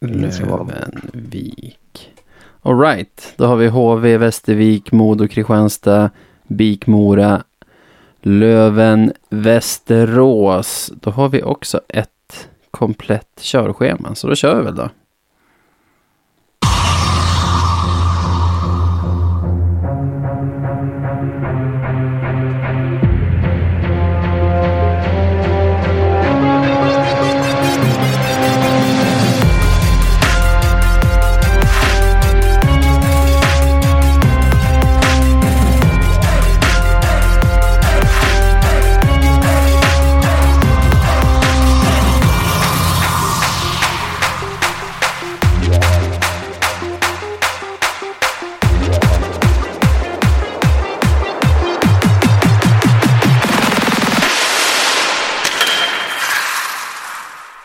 Lövenvik. Alright, då har vi HV, Västervik, Modo, Kristianstad, Bikmora, Löven, Västerås. Då har vi också ett komplett körschema, så då kör vi väl då.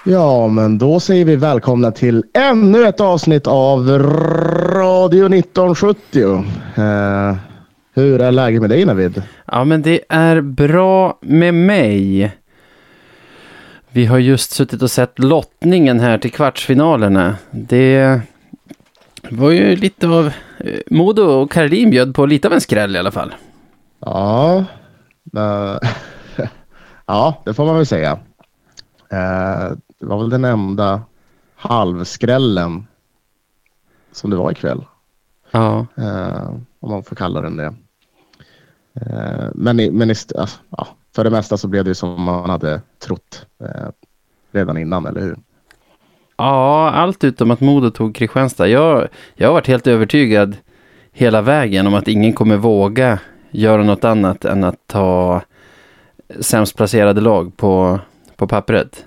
Ja, men då säger vi välkomna till ännu ett avsnitt av Radio 1970. Eh, hur är läget med dig Navid? Ja, men det är bra med mig. Vi har just suttit och sett lottningen här till kvartsfinalerna. Det var ju lite av... eh, Modo och Karolin bjöd på lite av en skräll i alla fall. Ja, eh, ja det får man väl säga. Eh, det var väl den enda halvskrällen som det var ikväll. Ja, Eh, om man får kalla den det. Eh, men i, men i, alltså, ja, för det mesta så blev det ju som man hade trott eh, redan innan, eller hur? ja allt utom att Modo tog Kristianstad. Jag, jag har varit helt övertygad hela vägen om att ingen kommer våga göra något annat än att ta sämst placerade lag på, på pappret.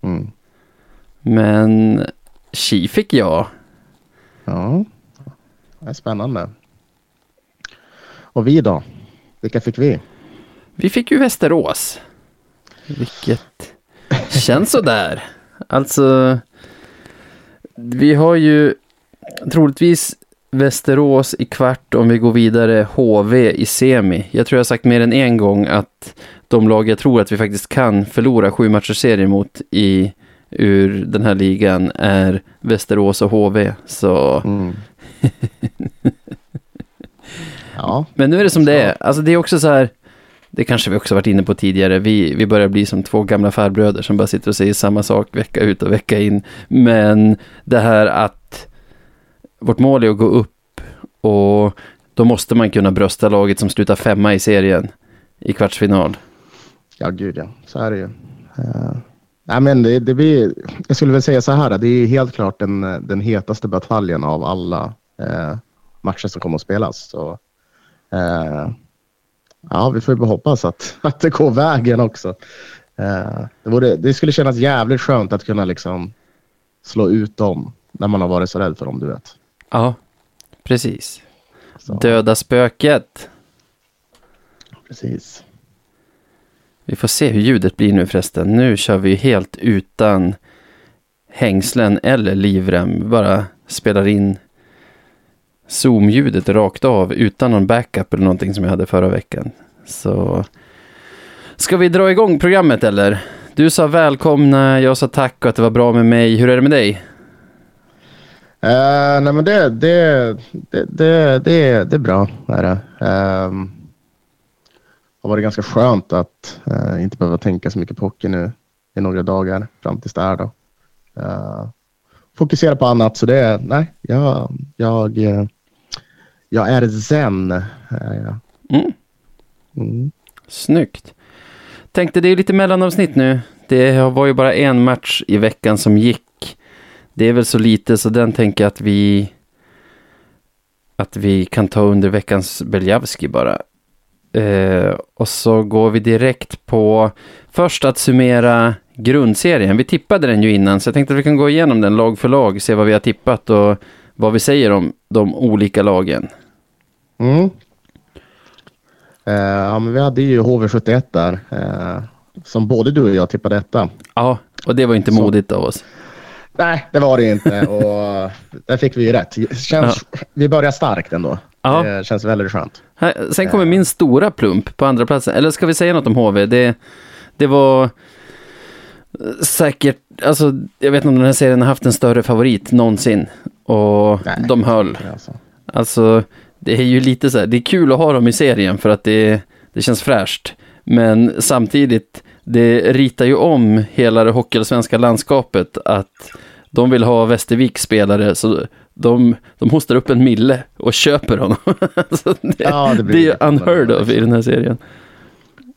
Mm. Men tji fick jag. Ja, det är spännande. Och vi då? Vilka fick vi? Vi fick ju Västerås. Vilket känns sådär. Alltså, vi har ju troligtvis Västerås i kvart om vi går vidare HV i semi. Jag tror jag sagt mer än en gång att de lag jag tror att vi faktiskt kan förlora sju matchers serie mot i ur den här ligan är Västerås och HV. Så Mm. ja, Men nu är det som det är. Alltså det är också så här, det kanske vi också varit inne på tidigare, vi, vi börjar bli som två gamla farbröder som bara sitter och säger samma sak vecka ut och vecka in. Men det här att vårt mål är att gå upp och då måste man kunna brösta laget som slutar femma i serien i kvartsfinal. Ja gud ja, så är det ju. Eh, nej, men det, det blir, jag skulle väl säga så här, det är helt klart den, den hetaste bataljen av alla eh, matcher som kommer att spelas. Så, eh, ja, vi får ju hoppas att, att det går vägen också. Eh, det, vore, det skulle kännas jävligt skönt att kunna liksom slå ut dem när man har varit så rädd för dem, du vet. Ja, precis. Så, Döda spöket. Precis. Vi får se hur ljudet blir nu förresten. Nu kör vi helt utan hängslen eller livrem. Bara spelar in Zoom-ljudet rakt av utan någon backup eller någonting som jag hade förra veckan. Så ska vi dra igång programmet eller? Du sa välkomna, jag sa tack och att det var bra med mig. Hur är det med dig? Uh, nej men det, det, det, det, det, det är bra. Är det. Um, har varit ganska skönt att uh, inte behöva tänka så mycket på hockey nu i några dagar fram tills där då. Uh, fokusera på annat så det är, nej, jag, jag, eh, jag är zen. är jag. Mm. Mm. Snyggt. Tänkte det är lite mellanavsnitt nu. Det var ju bara en match i veckan som gick. Det är väl så lite så den tänker jag att vi att vi kan ta under veckans Beljavski bara. Eh, och så går vi direkt på först att summera grundserien. Vi tippade den ju innan så jag tänkte att vi kan gå igenom den lag för lag, se vad vi har tippat och vad vi säger om de olika lagen. Mm. Eh, ja, men vi hade ju HV71 där. eh, som både du och jag tippade etta. Ja, och det var inte Så. modigt av oss. Nej, det var det inte. Och där fick vi ju rätt. Känns, Vi börjar starkt ändå. Ja. Det känns väldigt skönt. Här, sen kommer min stora plump på andra platsen. Eller ska vi säga något om HV? Det, det var säkert, alltså jag vet inte om den här serien har haft en större favorit någonsin. Och Nej. de höll. Alltså. Alltså, det är ju lite så här, det är kul att ha dem i serien för att det, det känns fräscht. Men samtidigt, det ritar ju om hela det hockeyallsvenska landskapet att de vill ha Västerviks spelare, så de, de hostar upp en mille och köper honom. alltså det, Ja, det det, är unheard of i liksom. den här serien.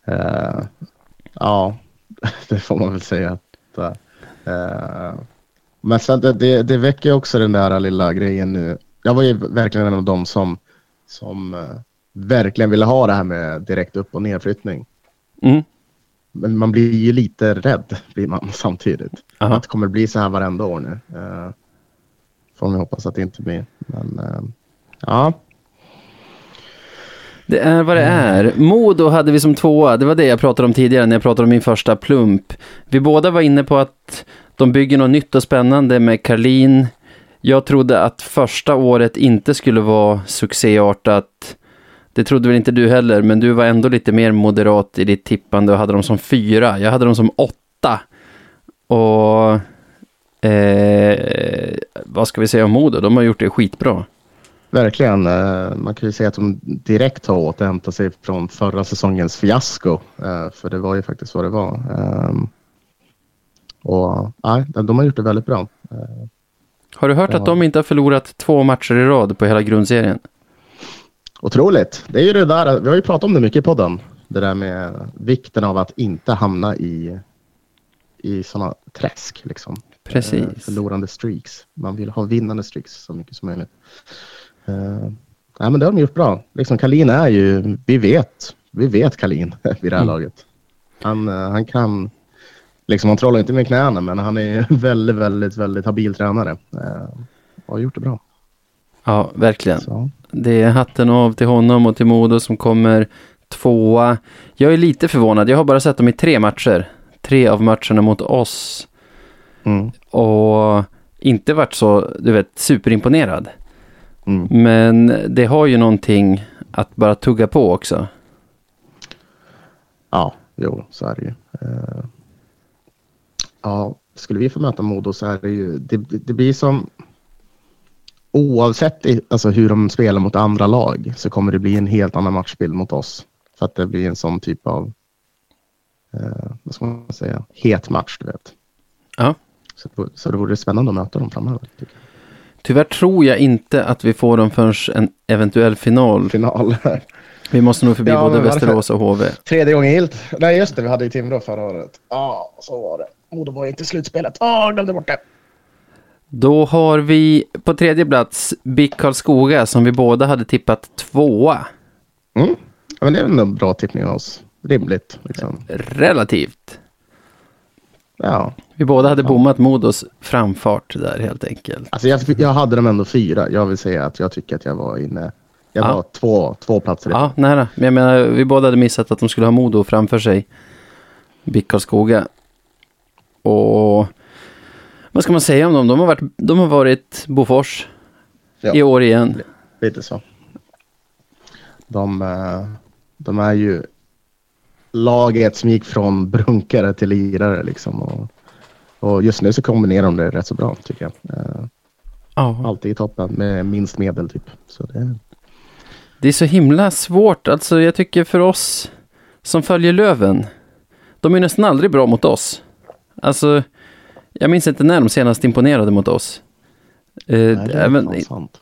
Eh, ja, det får man väl säga. att, eh, men sen det, det, det väcker också den där lilla grejen nu. Jag var ju verkligen en av dem som, som eh, verkligen ville ha det här med direkt upp och nedflyttning. Mm. Men man blir ju lite rädd blir man samtidigt. Aha. Att det kommer bli så här varenda år nu. Uh, får vi hoppas att det inte blir. Men eh, ja, Det är vad det är. Modo hade vi som tvåa. Det var det jag pratade om tidigare när jag pratade om min första plump. Vi båda var inne på att de bygger något nytt och spännande med Karlin. Jag trodde att första året inte skulle vara succéartat. Det trodde väl inte du heller, men du var ändå lite mer moderat i ditt tippande och hade dem som fyra. Jag hade dem som åtta. Och eh, vad ska vi säga om Modo? De har gjort det skitbra. Verkligen. eh, Man kan ju säga att de direkt har återhämtat sig från förra säsongens fiasko. eh, För det var ju faktiskt vad det var. Ehm, Och nej, de har gjort det väldigt bra. Eh, Har du hört att de inte har förlorat två matcher i rad på hela grundserien? Otroligt. Det är ju det där, vi har ju pratat om det mycket i podden. Det där med vikten av att inte hamna i, i sådana träsk. Liksom. Eh, Precis. Förlorande streaks. Man vill ha vinnande streaks så mycket som möjligt. Uh, nej, men det har de gjort bra. Liksom, Kalin är ju, vi vet, vi vet Kalin vid det här Mm. laget. Han, eh, han kan, liksom han trollar inte med knäna men han är väldigt, väldigt, väldigt habil tränare. Uh, och har gjort det bra. Ja, verkligen. Så. Det är hatten av till honom och till Modo som kommer tvåa. Jag är lite förvånad. Jag har bara sett dem i tre matcher. Tre av matcherna mot oss. Mm. Och inte varit så, du vet, superimponerad. Mm. Men det har ju någonting att bara tugga på också. Ja, jo, så är det ju. Eh, ja, skulle vi få möta Modo så är det ju, det, det blir som oavsett alltså hur de spelar mot andra lag så kommer det bli en helt annan matchbild mot oss. För att det blir en sån typ av, eh, vad ska man säga, het match, du vet. Ja. Så, så det vore spännande att möta dem framöver. Tyvärr tror jag inte att vi får dem förrän en eventuell final. Final. Vi måste nog förbi Ja, både? Västerås och HV. Tredje gången gillt. Nej, just det. Vi hade ju Timrå förra året. Ja, så var det. Modo var inte i slutspelet. Ja, jag glömde bort det. Då har vi på tredje plats BIK Karlskoga som vi båda hade tippat tvåa. Mm. Ja, men det är ändå en bra tippning av oss. Rimligt. Liksom. Relativt. Ja. Vi båda hade bommat Modos framfart där helt enkelt. Alltså jag, jag hade dem ändå fyra. Jag vill säga att jag tycker att jag var inne. Jag Ja. var två, två platser Ja, nära. Men jag menar, vi båda hade missat att de skulle ha Modo framför sig. BIK Karlskoga. Och vad ska man säga om dem? De har varit, de har varit Bofors Ja. i år igen. Lite så. De, eh, de är ju laget som gick från brunkare till lirare liksom. Och, och just nu så kombinerar de det rätt så bra tycker jag. Ja. Alltid i toppen med minst medel typ. Så det, Det är så himla svårt. Alltså jag tycker för oss som följer Löven. De är nästan aldrig bra mot oss. Alltså, jag minns inte när de senast imponerade mot oss. Eh, nej, det är även,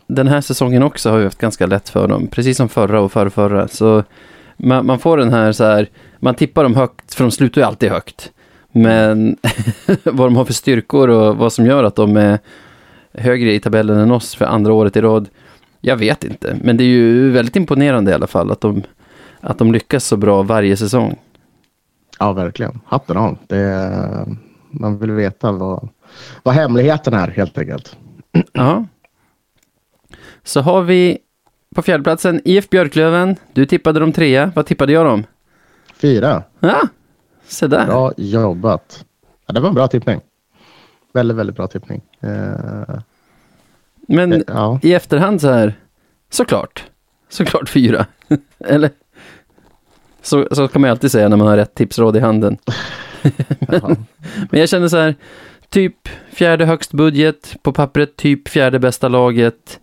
den här säsongen också har vi haft ganska lätt för dem. Precis som förra och förrförra. Så man, man får den här så här, man tippar dem högt, för de slutar ju alltid högt. Men vad de har för styrkor och vad som gör att de är högre i tabellen än oss för andra året i rad. Jag vet inte, men det är ju väldigt imponerande i alla fall att de, att de lyckas så bra varje säsong. Ja, verkligen. Hatten av. Det, man vill veta vad, vad hemligheten är helt enkelt. Ja. Så har vi på fjärdeplatsen IF Björklöven. Du tippade dem trea. Vad tippade jag dem? Fyra. Ja, se där. Bra jobbat. Ja, det var en bra tippning. Väldigt, väldigt bra tippning. Eh, Men ja. i efterhand så här, såklart. Såklart fyra. Eller? Så, så kan man ju alltid säga när man har rätt tipsråd i handen. Jaha. Men jag känner så här, typ fjärde högst budget, på pappret typ fjärde bästa laget.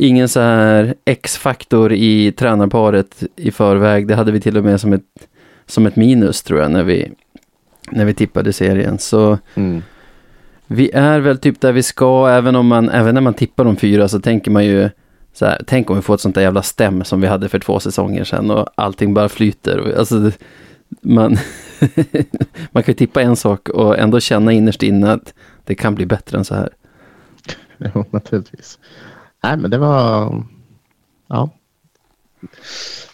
Ingen så här X-faktor i tränarparet i förväg. Det hade vi till och med som ett, som ett minus tror jag när vi, när vi tippade serien. Så Mm. vi är väl typ där vi ska, även om man, även när man tippar de fyra så tänker man ju så här, tänk om vi får ett sånt där jävla stäm som vi hade för två säsonger sedan och allting bara flyter. Alltså, man, man kan ju tippa en sak och ändå känna innerst inne att det kan bli bättre än så här. Jo, naturligtvis. Nej, men det var... Ja.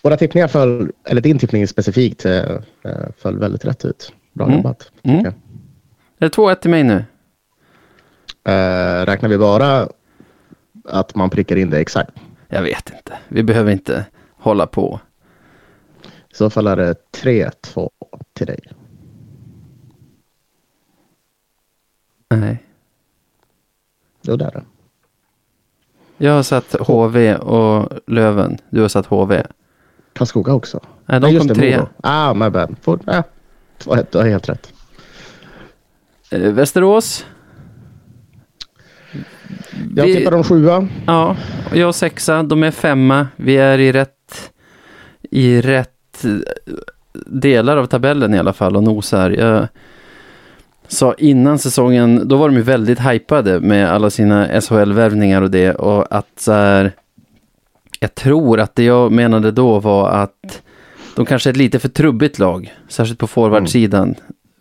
Våra tippningar föll, eller din tippning specifikt, eh, eh, föll väldigt rätt ut. Bra Mm. jobbat. Mm. Är det 2-1 till mig nu? Eh, räknar vi bara att man prickar in det exakt? Jag vet inte. Vi behöver inte hålla på. I så fall är det 3-2 till dig. Nej. Jo, det är det. Jag har satt HV och Löven. Du har satt HV. Karlskoga också. Nej, Nej, de kom det, tre. Modo. Ah, my bad. For, 2-1, du har helt rätt. Eh, Västerås. Jag tippar om sjua. Ja, jag sexa. De är femma. Vi är i rätt, i rätt eh, delar av tabellen i alla fall och nosar. Jag sa innan säsongen, då var de ju väldigt hypade med alla sina SHL-värvningar och det och att så här, jag tror att det jag menade då var att de kanske är ett lite för trubbigt lag, särskilt på forwardsidan,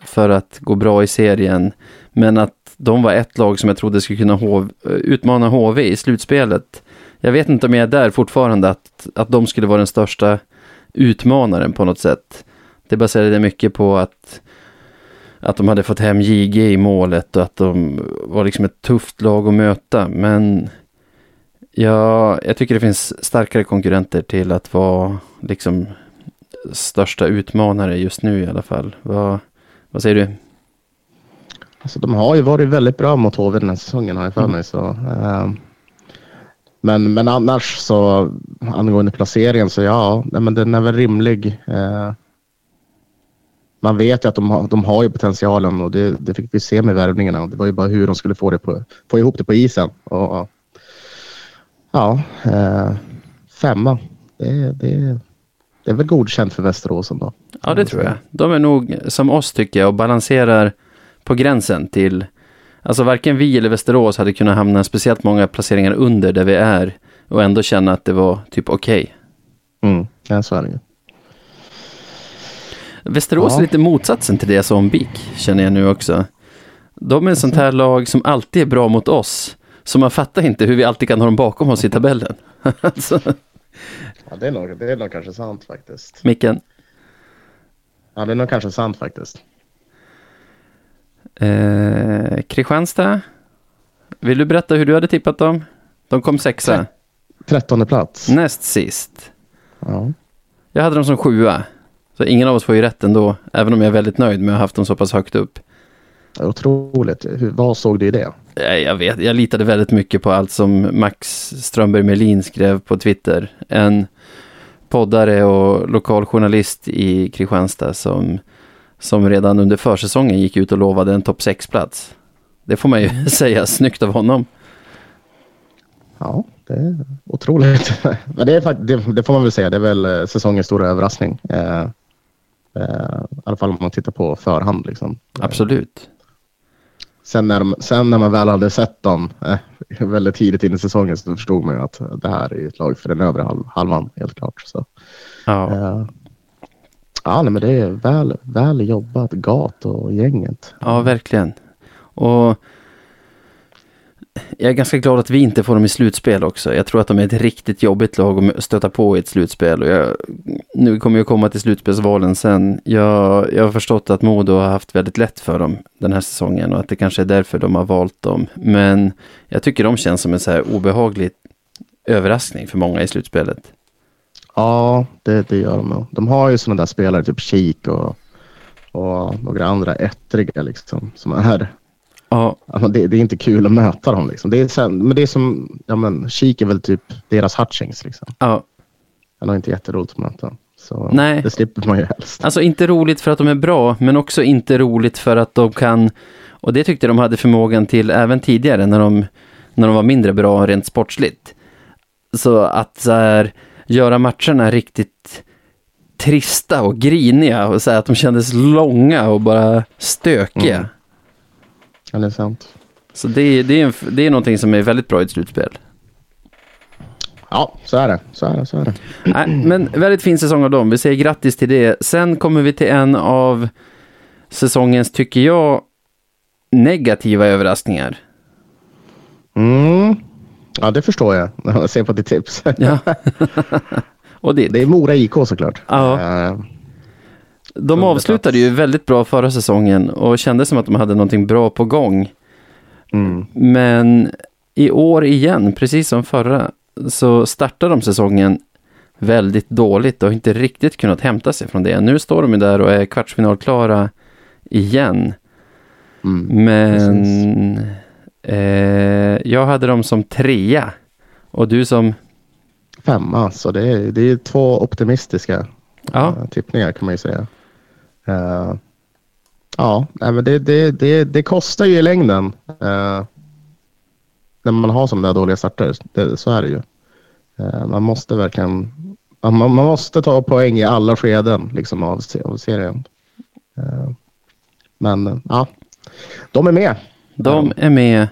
för att gå bra i serien. Men att de var ett lag som jag trodde skulle kunna hov, utmana HV i slutspelet. Jag vet inte om jag är där fortfarande, att, att de skulle vara den största utmanaren på något sätt. Det baserade mycket på att, att de hade fått hem JG i målet och att de var liksom ett tufft lag att möta. Men ja, jag tycker det finns starkare konkurrenter till att vara liksom största utmanare just nu i alla fall. Vad, vad säger du? Alltså, de har ju varit väldigt bra mot HV den här säsongen har jag för mig. Så, eh, men, men annars så angående placeringen så ja, nej, men den är väl rimlig. Eh, man vet ju att de har, de har ju potentialen och det, det fick vi se med värvningarna. Det var ju bara hur de skulle få, det på, få ihop det på isen. Och, ja, eh, femma. Det, det, det är väl godkänt för Västerås ändå. Ja, det tror jag. De är nog som oss tycker jag och balanserar på gränsen till Alltså varken vi eller Västerås hade kunnat hamna speciellt många placeringar under där vi är och ändå känna att det var typ okej. Mm, ja, så är det ju. Västerås Ja. är lite motsatsen till det jag sa om BIK, känner jag nu också. De är en sånt här lag som alltid är bra mot oss. Så man fattar inte hur vi alltid kan ha dem bakom oss i tabellen. alltså, Ja, det, är nog, det är nog kanske sant faktiskt. Micken. Ja, det är nog kanske sant faktiskt. Eh, Kristianstad. Vill du berätta hur du hade tippat dem? De kom sexa. Trettonde plats. Näst sist. Ja. Jag hade dem som sjua. Så ingen av oss får ju rätt ändå. Även om jag är väldigt nöjd med att ha haft dem så pass högt upp. Otroligt. Hur, vad såg du i det? Eh, Jag vet, jag litade väldigt mycket på allt som Max Strömberg Melin skrev på Twitter. En poddare och lokaljournalist i Kristianstad som, som redan under försäsongen gick ut och lovade en topp 6-plats. Det får man ju säga, snyggt av honom. Ja, det är otroligt. Men det, är, det, det får man väl säga. Det är väl eh, säsongens stora överraskning. Eh, I alla fall om man tittar på förhand. Liksom. Absolut. Sen, när de, sen när man väl hade sett dem eh, väldigt tidigt in i säsongen så förstod man ju att det här är ett lag för den övre halv, halvan. Helt klart. Så, Ja. eh, ja, nej, men det är väl, väl jobbat, Gat och gänget. Ja, verkligen. Och jag är ganska glad att vi inte får dem i slutspel också. Jag tror att de är ett riktigt jobbigt lag att stöta på i ett slutspel. Och jag, nu kommer jag komma till slutspelsvalen sen. Jag, jag har förstått att Modo har haft väldigt lätt för dem den här säsongen och att det kanske är därför de har valt dem. Men jag tycker de känns som en så här obehaglig överraskning för många i slutspelet. Ja, det, det gör de nog. De har ju sådana där spelare, typ Kik och, och några andra ettriga liksom, som är Ja, Alltså det, det är inte kul att möta dem. Liksom. Det är sen, men det är som, ja men, Kik är väl typ deras Hutchings. Liksom. ja, Han är inte jätteroligt att möta. Så Nej. det slipper man ju helst. Alltså inte roligt för att de är bra, men också inte roligt för att de kan, och det tyckte de hade förmågan till även tidigare när de, när de var mindre bra rent sportsligt. Så att så här, göra matcherna riktigt trista och griniga och så här, att de kändes långa och bara stökiga. Mm. Ja, det är sant. Så det, det, är en, det är någonting som är väldigt bra i ett slutspel. Ja, så är det. Så är det, så är det. Nej, men väldigt fin säsong av dem. Vi säger grattis till det. Sen kommer vi till en av säsongens, tycker jag, negativa överraskningar. Mm. Ja, det förstår jag när jag ser på ditt tips. Ja. Och det, Det är Mora IK såklart. Ja. Eh, de avslutade ju väldigt bra förra säsongen och kände som att de hade någonting bra på gång. mm. Men i år igen, precis som förra, så startar de säsongen väldigt dåligt och har inte riktigt kunnat hämta sig från det. Nu står de ju där och är kvartsfinalklara igen. Mm. Men eh, jag hade dem som trea och du som, Femma, så det är, det är två optimistiska ja, eh, tippningar kan man ju säga. Eh, ja, men det, det, det, det kostar ju i längden eh, när man har sådana där dåliga starter. Det, så är det ju. Eh, man måste verkligen man, man måste ta poäng i alla skeden liksom, av, av serien. Men ja, de är med. de är med.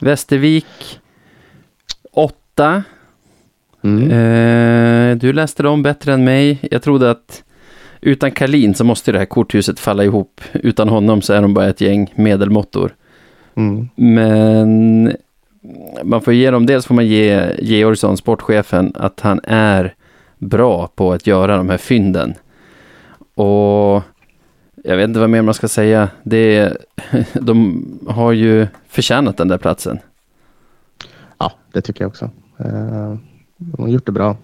Västervik, åtta. Mm. Eh, du läste dem bättre än mig. Jag trodde att utan Karlin så måste det här korthuset falla ihop. Utan honom så är de bara ett gäng medelmåttor. Mm. Men man får ge dem, dels får man ge Georgsson, sportchefen, att han är bra på att göra de här fynden. Och jag vet inte vad mer man ska säga. Det är, de har ju förtjänat den där platsen. Ja, det tycker jag också. Eh, de har gjort det bra.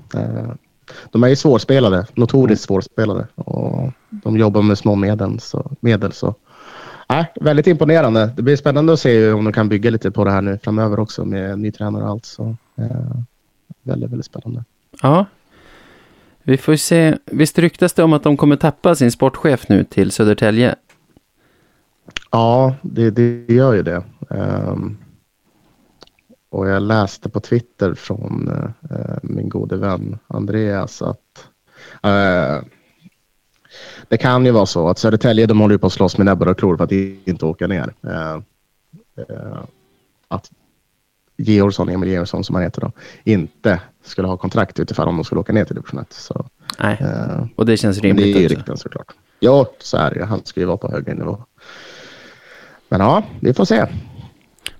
De är ju svårspelade, notoriskt svårspelade och de jobbar med små medel. Så, medel, så. Nej, väldigt imponerande. Det blir spännande att se om de kan bygga lite på det här nu framöver också med ny tränare och allt. Så, eh, väldigt, väldigt spännande. Ja. Vi får se. Visst ryktas det om att de kommer tappa sin sportchef nu till Södertälje? Ja, det, det gör ju det. Ehm, och jag läste på Twitter från eh, min gode vän Andreas att eh, det kan ju vara så att Södertälje de håller ju på att slåss med näbbar och klor för att inte åka ner. Eh, eh, att Georgsson, Emil Georgsson som han heter då, inte skulle ha kontrakt utifrån om de skulle åka ner till division 1. Så, Nej, eh, och det känns men det är rimligt ju riktigt såklart. Ja, så är det. Han ska ju vara på högre nivå. Men ja, vi får se.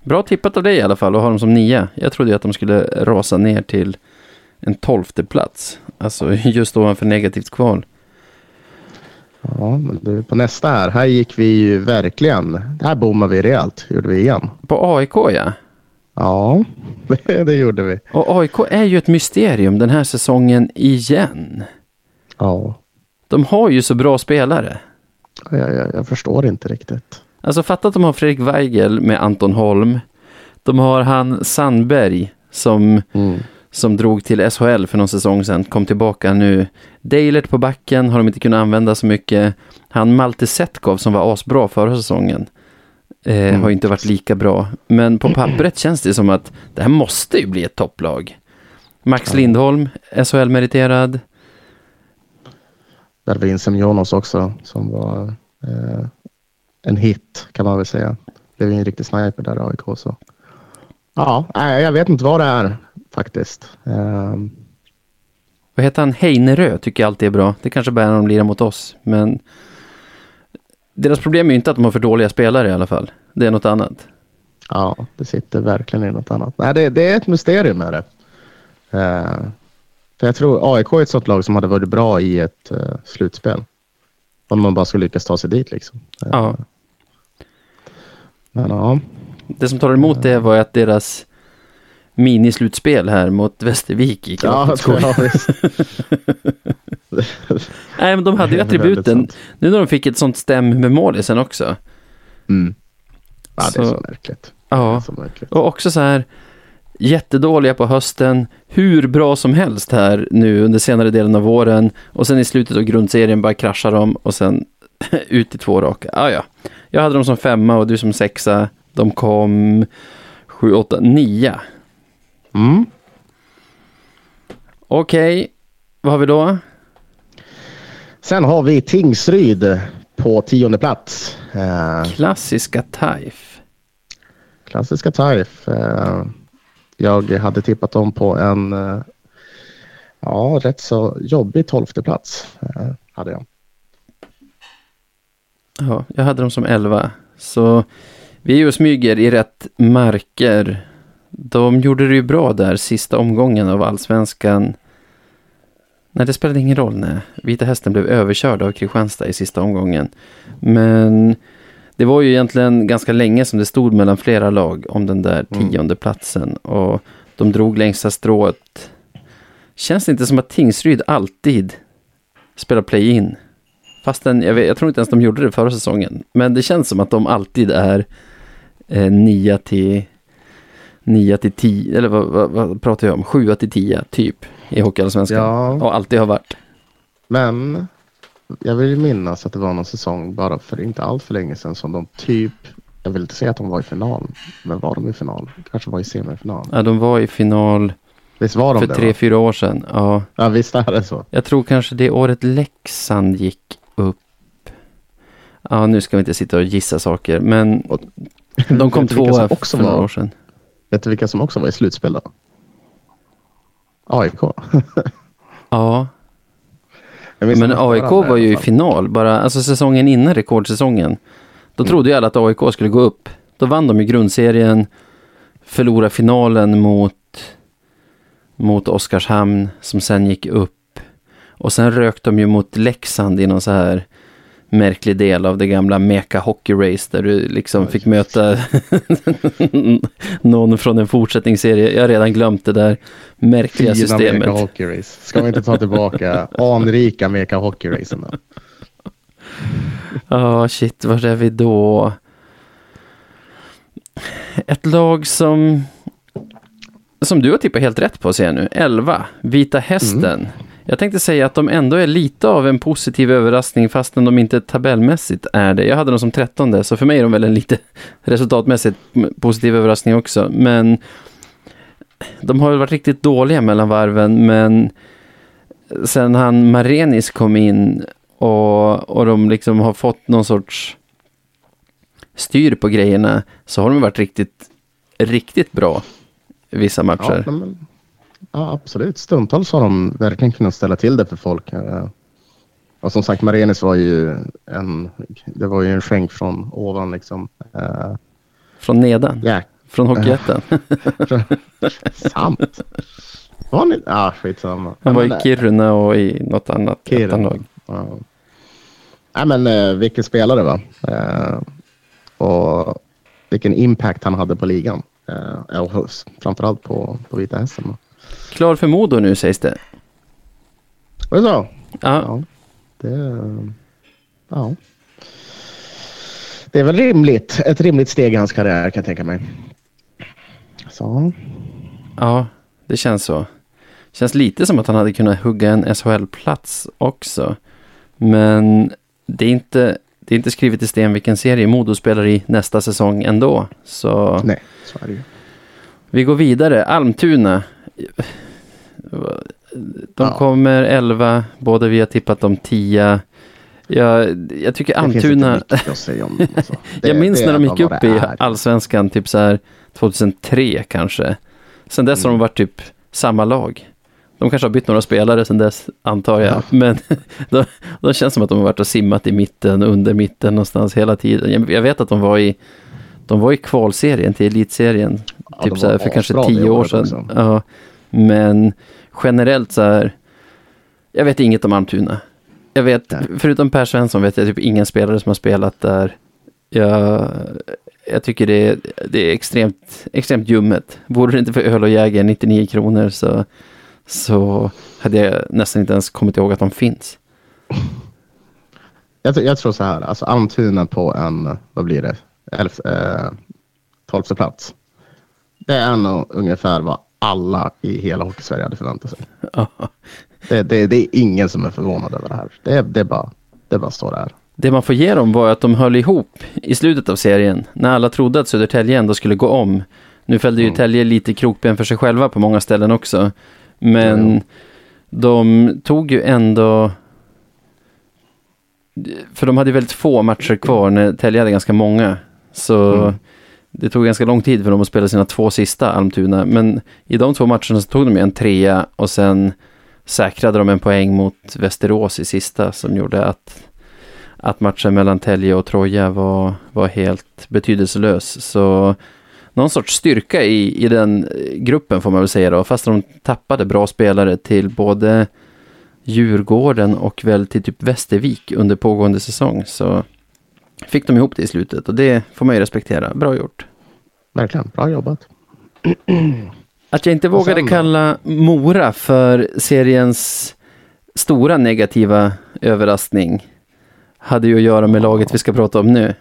Bra tippat av dig i alla fall och ha dem som nia. Jag trodde ju att de skulle rasa ner till en tolfte plats. Alltså just ovanför negativt kval. Ja, på nästa här. Här gick vi ju verkligen. Här bommade vi rejält. Gjorde vi igen. På AIK ja. Ja, det, det gjorde vi. Och AIK är ju ett mysterium den här säsongen igen. Ja, De har ju så bra spelare. jag, jag, jag förstår inte riktigt. Alltså fatta att de har Fredrik Weigel med Anton Holm. De har han Sandberg som, Mm. som drog till SHL för någon säsong sedan. Kom tillbaka nu. Dalert på backen har de inte kunnat använda så mycket. Han Malte Setkov som var asbra förra säsongen. Eh, Har ju inte varit lika bra. Men på pappret känns det som att det här måste ju bli ett topplag. Max Lindholm, SHL-meriterad. Där var in Semjonos också som var eh, en hit kan man väl säga. Blev ju en riktig sniper där i AIK. Så. Ja, jag vet inte vad det är faktiskt. Ehm, Vad heter han? Heinerö tycker jag alltid är bra. Det kanske bara är när de lirar mot oss. Men deras problem är ju inte att de har för dåliga spelare i alla fall. Det är något annat. Ja, det sitter verkligen i något annat. Nej, det, det är ett mysterium med det. Eh, för jag tror AIK är ett sånt lag som hade varit bra i ett eh, slutspel. Om man bara skulle lyckas ta sig dit liksom. Eh, Ja. Men ja, Det som talar emot det var att deras minislutspel här mot Västervik gick ja, ja. Nej, men de hade ju attributen. Nu när de fick ett sånt stäm med målisen också. Mm. Ja, det är Så- så märkligt. Ja, så märkligt. och också så här. jättedåliga på hösten, hur bra som helst här nu under senare delen av våren och sen i slutet av grundserien bara kraschar de och sen ut i två raka. Ah, ja. Jag hade dem som femma och du som sexa. De kom sju, åtta, nia. Mm. Okej, vad har vi då? Sen har vi Tingsryd på tionde plats. Eh, Klassiska Taif. klassiska Taif. Eh, jag hade tippat dem på en eh, ja, rätt så jobbig tolfte plats. Hade jag. Ja, jag hade dem som elva. Så vi är ju och smyger i rätt marker. De gjorde det ju bra där sista omgången av allsvenskan. Nej, det spelade ingen roll. Nej. Vita Hästen blev överkörd av Kristianstad i sista omgången. Men det var ju egentligen ganska länge som det stod mellan flera lag om den där Mm. tionde platsen. Och de drog längsta strået. Känns det inte som att Tingsryd alltid spelar play-in? Fastän, jag, vet, jag tror inte ens de gjorde det förra säsongen. Men det känns som att de alltid är eh, 9 till 9 till 10, eller vad, vad, vad pratar jag om? 7 till 10 typ i Hockeyallsvenskan. Ja. Och alltid har varit. Men jag vill minnas att det var någon säsong bara för inte allt för länge sedan som de typ, jag vill inte säga att de var i final, men var de i final? Kanske var i semifinal. Ja, de var i final Visst var de för det? tre, va? fyra år sedan. Ja, Ja, visst är det så. jag tror kanske det året Leksand gick. Ja, nu ska vi inte sitta och gissa saker, men Och- de kom tvåa också för några var- år sedan. Vet du vilka som också var i slutspel då? AIK. Ja, men AIK var ju i final, bara alltså säsongen innan rekordsäsongen. Då trodde ju alla att AIK skulle gå upp. Då vann de i grundserien, förlorade finalen mot, mot Oskarshamn som sen gick upp. Och sen rök de ju mot Leksand i någon så här märklig del av det gamla Meka Hockey Race där du liksom fick möta någon från en fortsättningsserie. Jag har redan glömt det där märkliga Fina Meka systemet. Hockey Race. Ska vi inte ta tillbaka anrika Meka Hockey Racen då? Ja, shit, var är vi då? Ett lag som som du har tippat helt rätt på ser jag nu. 11, Vita Hästen. Jag tänkte säga att de ändå är lite av en positiv överraskning fastän de inte tabellmässigt är det. Jag hade dem som 13 så för mig är de väl en lite resultatmässigt positiv överraskning också. Men de har väl varit riktigt dåliga mellan varven men sen han Marenis kom in och, och de liksom har fått någon sorts styr på grejerna så har de varit riktigt, riktigt bra vissa vissa Ja, matcher. men, ja, absolut. Stundtals har de verkligen kunnat ställa till det för folk. Eh, Och som sagt, Marenis var ju en, det var ju en skänk från ovan liksom. Eh, Från nedan, Ja, från Hockeyettan. sant. Var ni? Ja, skitsamma. Han var i Kiruna och i något annat Kiruna. Ja. Nej, men eh, vilken spelare va? Eh, och vilken impact han hade på ligan. Eh, och framförallt på, på Vita Hästen. va. Klar för Modo nu sägs det. Var det så? Ja. Det, ja. det är väl rimligt. Ett rimligt steg i hans karriär kan jag tänka mig. Så. ja, det känns så. Känns lite som att han hade kunnat hugga en SHL-plats också. Men det är inte, det är inte skrivet i sten vilken serie Modo spelar i nästa säsong ändå. Så Nej, så är det ju. vi går vidare. Almtuna. De Ja. kommer 11, båda vi har tippat dem 10. Jag, jag tycker Almtuna... om. Alltså. Det- jag minns när de gick upp i allsvenskan, typ så här 2003 kanske. Sen dess har Mm. de varit typ samma lag. De kanske har bytt några spelare sen dess, antar jag. Ja. Men de, de känns som att de har varit och simmat i mitten, under mitten någonstans hela tiden. Jag, jag vet att de var i, de var i kvalserien till elitserien. Ja, typ så här för kanske tio år sedan. Ja, men generellt så här, jag vet inget om Almtuna. Jag vet, förutom Per Svensson vet jag typ ingen spelare som har spelat där. Jag, jag tycker det är, det är extremt, extremt ljummet. Vore det inte för öl och Jäger 99 kronor så, så hade jag nästan inte ens kommit ihåg att de finns. Jag, tror- jag tror så här, alltså Almtuna på en, vad blir det, elf, eh, tolfte plats. det är nog ungefär vad alla i hela Hockeysverige hade förväntat sig. Det, det, det är ingen som är förvånad över det här. Det, det, är bara, det bara står där. Det man får ge dem var att de höll ihop i slutet av serien. När alla trodde att Södertälje ändå skulle gå om. Nu fällde ju Mm. Tälje lite krokben för sig själva på många ställen också. Men Ja, de tog ju ändå... För de hade väldigt få matcher kvar när Tälje hade ganska många. Så Mm det tog ganska lång tid för dem att spela sina två sista Almtuna. Men i de två matcherna så tog de ju en trea och sen säkrade de en poäng mot Västerås i sista som gjorde att, att matchen mellan Tälje och Troja var, var helt betydelselös. Så någon sorts styrka i, i den gruppen får man väl säga då. Fast de tappade bra spelare till både Djurgården och väl till typ Västervik under pågående säsong. Så fick de ihop det i slutet och det får man ju respektera. Bra gjort. Verkligen, bra jobbat. Att jag inte vågade kalla Mora för seriens stora negativa överraskning hade ju att göra med laget vi ska prata om nu.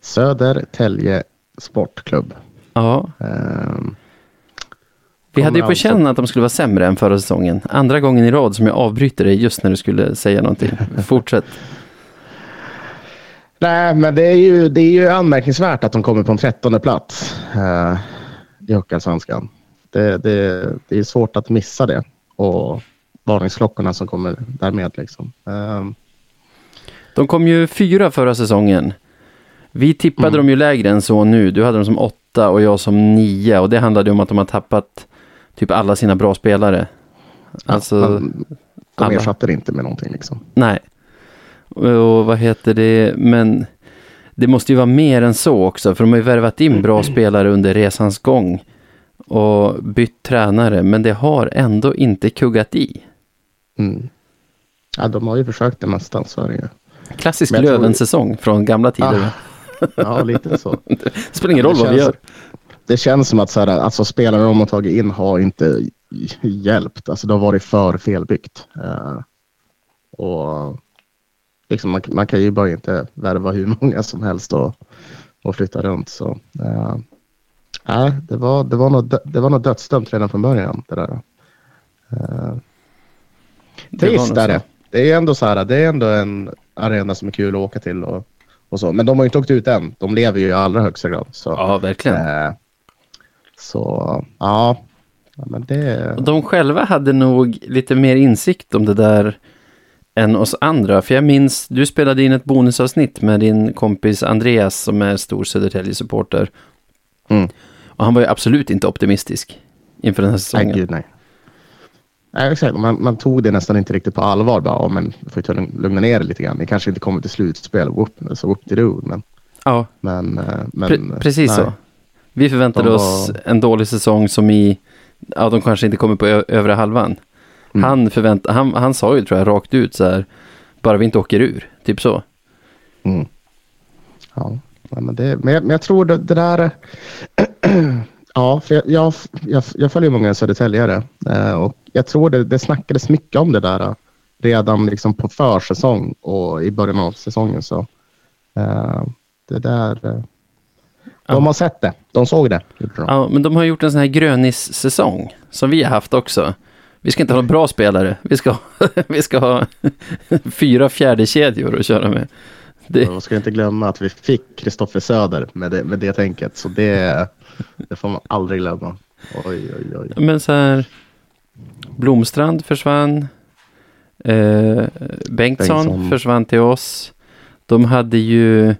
Södertälje Sportklubb. Ja, Ehm, vi hade ju på alltså- känn att de skulle vara sämre än förra säsongen. Andra gången i rad som jag avbryter dig just när du skulle säga någonting. Fortsätt. Nej, men det är, ju, det är ju anmärkningsvärt att de kommer på en trettonde plats eh, i Hockeyallsvenskan. Det, det, det är svårt att missa det och varningsklockorna som kommer därmed. Liksom. Ehm, De kom ju fyra förra säsongen. Vi tippade Mm. dem ju lägre än så nu. Du hade dem som åtta och jag som nio. Och det handlade ju om att de har tappat typ alla sina bra spelare. Alltså, men de ersatte det inte med någonting. Liksom. nej. Och vad heter det, men det måste ju vara mer än så också. För de har ju värvat in bra spelare under resans gång. Och bytt tränare, men det har ändå inte kuggat i. Mm. Ja, de har ju försökt det mesta, så är det ju. Klassisk Löven-säsong från gamla tider. Ah, ja, lite så. Det spelar ingen Ja, roll det vad vi känns- gör. Det känns som att så här, alltså, spelarna de har tagit in har inte hjälpt. Alltså, det har varit för felbyggt. Eh, och liksom, man, man kan ju bara inte värva hur många som helst och, och flytta runt. Så, eh, nej, det, var, det, var dö- det var nog dödsdömt redan från början. Det där. Eh, Det Trist nog är det. Det är ändå så här, det är ändå en arena som är kul att åka till och, och så. Men de har ju inte åkt ut än. De lever ju i allra högsta grad. Så, Ja, verkligen. eh, så ja. ja, men det... Och De själva hade nog lite mer insikt om det där än oss andra. För jag minns, du spelade in ett bonusavsnitt med din kompis Andreas som är stor Södertälje-supporter. Mm. Och han var ju absolut inte optimistisk inför den här Nej, säsongen. gud nej. Nej, exakt. Man, man tog det nästan inte riktigt på allvar. Bara, oh, men får ju lugna ner er lite grann. Ni kanske inte kommer till slutspel. Whoop, så whoop de do. Men, ja, men, eh, men, pre- precis nej. så. Vi förväntade De oss var- en dålig säsong som i, ja de kanske inte kommer på övre halvan. Mm. Han, förvänt, han, han sa ju tror jag rakt ut så här, bara vi inte åker ur, typ så. Mm. Ja, men, det, men, jag, men jag tror det, det där... ja, för jag, jag, jag, jag följer många Södertäljare eh, och jag tror det, det snackades mycket om det där eh, redan liksom på försäsong och i början av säsongen. Så, eh, det där... De har sett det. De såg det. Ja, men de har gjort en sån här grönis-säsong som vi har haft också. Vi ska inte ha bra spelare, vi ska, vi ska ha fyra fjärde kedjor att köra med. Det, Jag ska inte glömma att vi fick Kristoffer Söder med det, med det tänket. Så det, det får man aldrig glömma. Oj, oj, oj. men så här, Blomstrand försvann. Eh, Bengtsson, Bengtsson. försvann till oss. De hade ju,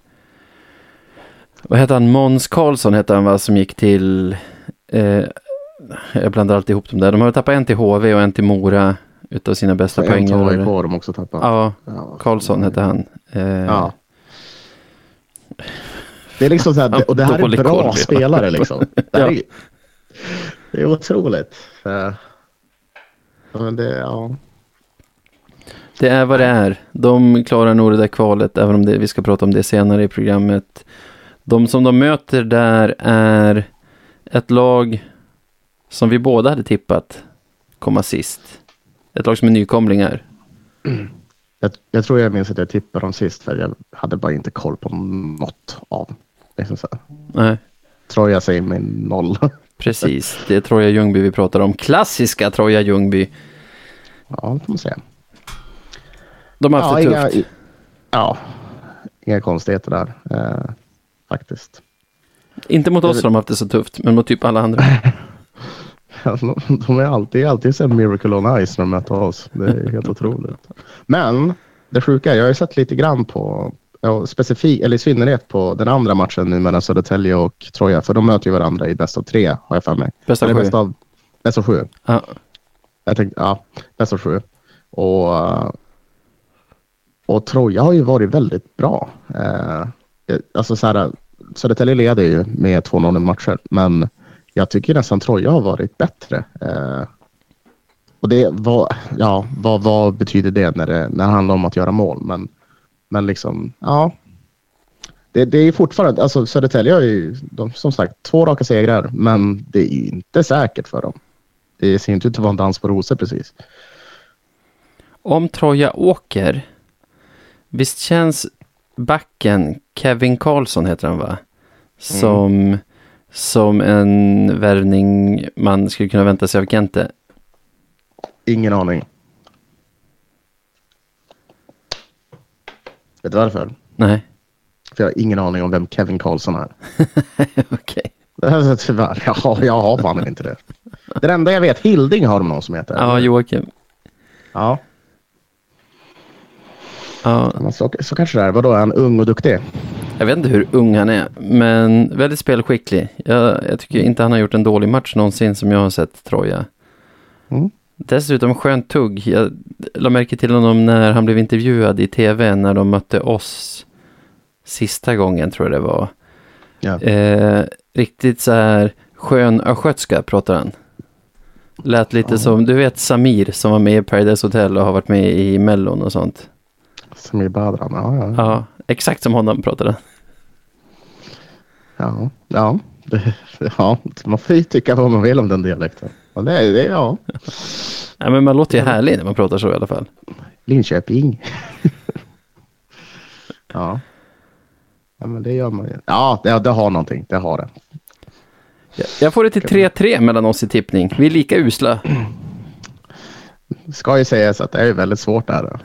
vad hette han, Måns Karlsson hette han va, som gick till, eh, jag blandar alltid ihop dem där. De har tappat en till HV och en till Mora utav sina bästa Så en tar poängare. på dem också tappat. Ja, Ja. Karlsson hette han. Eh, Ja. Det är liksom så här, och det här är bra har. spelare liksom. Det, Ja. är, det är otroligt. Men det, ja. Det är vad det är. De klarar nog det där kvalet, även om det, vi ska prata om det senare i programmet. De som de möter där är ett lag som vi båda hade tippat komma sist. Ett lag som är nykomlingar. Jag, jag tror jag minns att jag tippade dem sist för jag hade bara inte koll på något av liksom så. Nej. Troja säger mig noll. Precis, det är Troja Ljungby vi pratar om. Klassiska Troja Ljungby. Ja, det får man säga. De har haft ja, det tufft. inga, ja, inga konstigheter där eh, faktiskt. Inte mot oss har de haft det så tufft, men mot typ alla andra. De- är alltid, alltid så miracle on ice när de möter oss. Det är helt otroligt. Men det sjuka är, jag har ju sett lite grann på, ja, specifikt, eller i synnerhet på den andra matchen nu mellan Södertälje och Troja. För de möter ju varandra i bäst av tre, har jag för mig. Bäst av Eller sju. Bäst av, bäst av sju. Ja, Jag tänkte, ja, bäst av sju. Och, och Troja har ju varit väldigt bra. Eh, alltså så här, Södertälje leder ju med 2-0 i matcher, men jag tycker nästan Troja har varit bättre. Eh, och det var, ja, vad, vad betyder det när, det när det handlar om att göra mål? Men, men liksom, ja. Det, det är fortfarande, alltså Södertälje har ju, de, som sagt, två raka segrar, men det är inte säkert för dem. Det ser inte ut att vara en dans på rosor precis. Om Troja åker, visst känns backen, Kevin Karlsson heter han va? Som, som en värvning man skulle kunna vänta sig av Kente. Ingen aning. Vet du varför? Nej, För jag har ingen aning om vem Kevin Karlsson är. okej. Alltså, Tyvärr, jag har, jag har fan inte det. Det enda jag vet, Hilding har de någon som heter. Ja, Joakim. Ja, Ja, så, så kanske det är. Vadå, är han ung och duktig? Jag vet inte hur ung han är, men väldigt spelskicklig. Jag, jag tycker inte han har gjort en dålig match någonsin som jag har sett Troja. Mm. Dessutom skönt tugg. Jag la märke till honom när han blev intervjuad i tv när de mötte oss sista gången tror jag det var. Ja. Eh, riktigt så här skön östgötska pratar han. Lät lite Ja. som, du vet Samir som var med i Paradise Hotel och har varit med i Mellon och sånt. Samir Badran, ja. Ja, Ja, exakt som honom pratade ja. ja. Ja. Man får ju tycka vad man vill om den dialekten. Ja, det, är- det, är- ja. Ja, men man låter ju härlig när man pratar så i alla fall. Linköping. ja. ja, men det gör man ju. Ja, det, det har någonting. Det har det. Jag- Jag får det till 3-3 mellan oss i tippning. Vi är lika usla. Ska ju sägas att det är väldigt svårt där.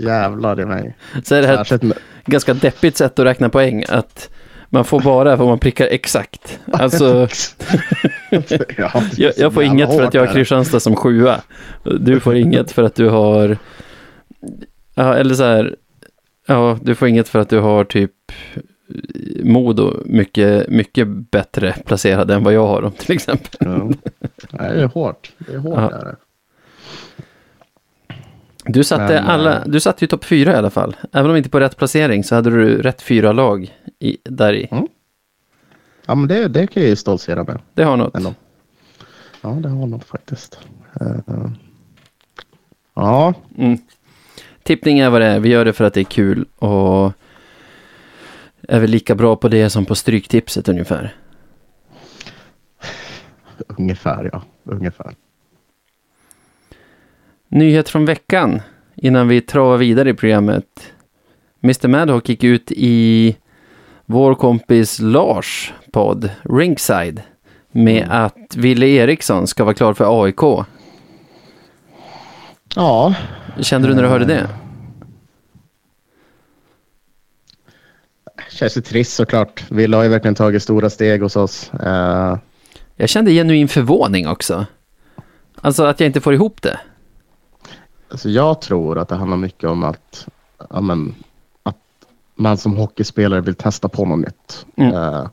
Jävlar i mig. Så är det här Särskilt med, ganska deppigt sätt att räkna poäng. Att man får bara vad man prickar exakt. Alltså, ja, det jag, jag får inget för att jag har. Kristianstad som sjua. Du får inget för att du har... Ja, eller så här. Ja, du får inget för att du har typ Modo mycket, mycket bättre placerade än vad jag har dem till exempel. Ja. Nej, det är hårt. Det är hårt. Ja. Där. Du satte, Men, alla, eh, du satte ju topp fyra i alla fall. Även om inte på rätt placering så hade du rätt fyra lag i, där i. Ja, men det, det kan jag ju stoltsera med. Det har något. Ändå. Ja, det har något faktiskt. Eh, ja, Mm. Tippning är vad det är. Vi gör det för att det är kul och är väl lika bra på det som på stryktipset ungefär. ungefär ja. Ungefär. Nyhet från veckan innan vi travar vidare i programmet. Mr Madhawk gick ut i vår kompis Lars podd Ringside med att Ville Eriksson ska vara klar för AIK. Ja, Kände du när du hörde det? känns ju trist såklart. Vi har ju verkligen tagit stora steg hos oss. Eh, Jag kände genuin förvåning också. Alltså att jag inte får ihop det. Alltså jag tror att det handlar mycket om att, ja, men, att man som hockeyspelare vill testa på något nytt. Mm. Eh,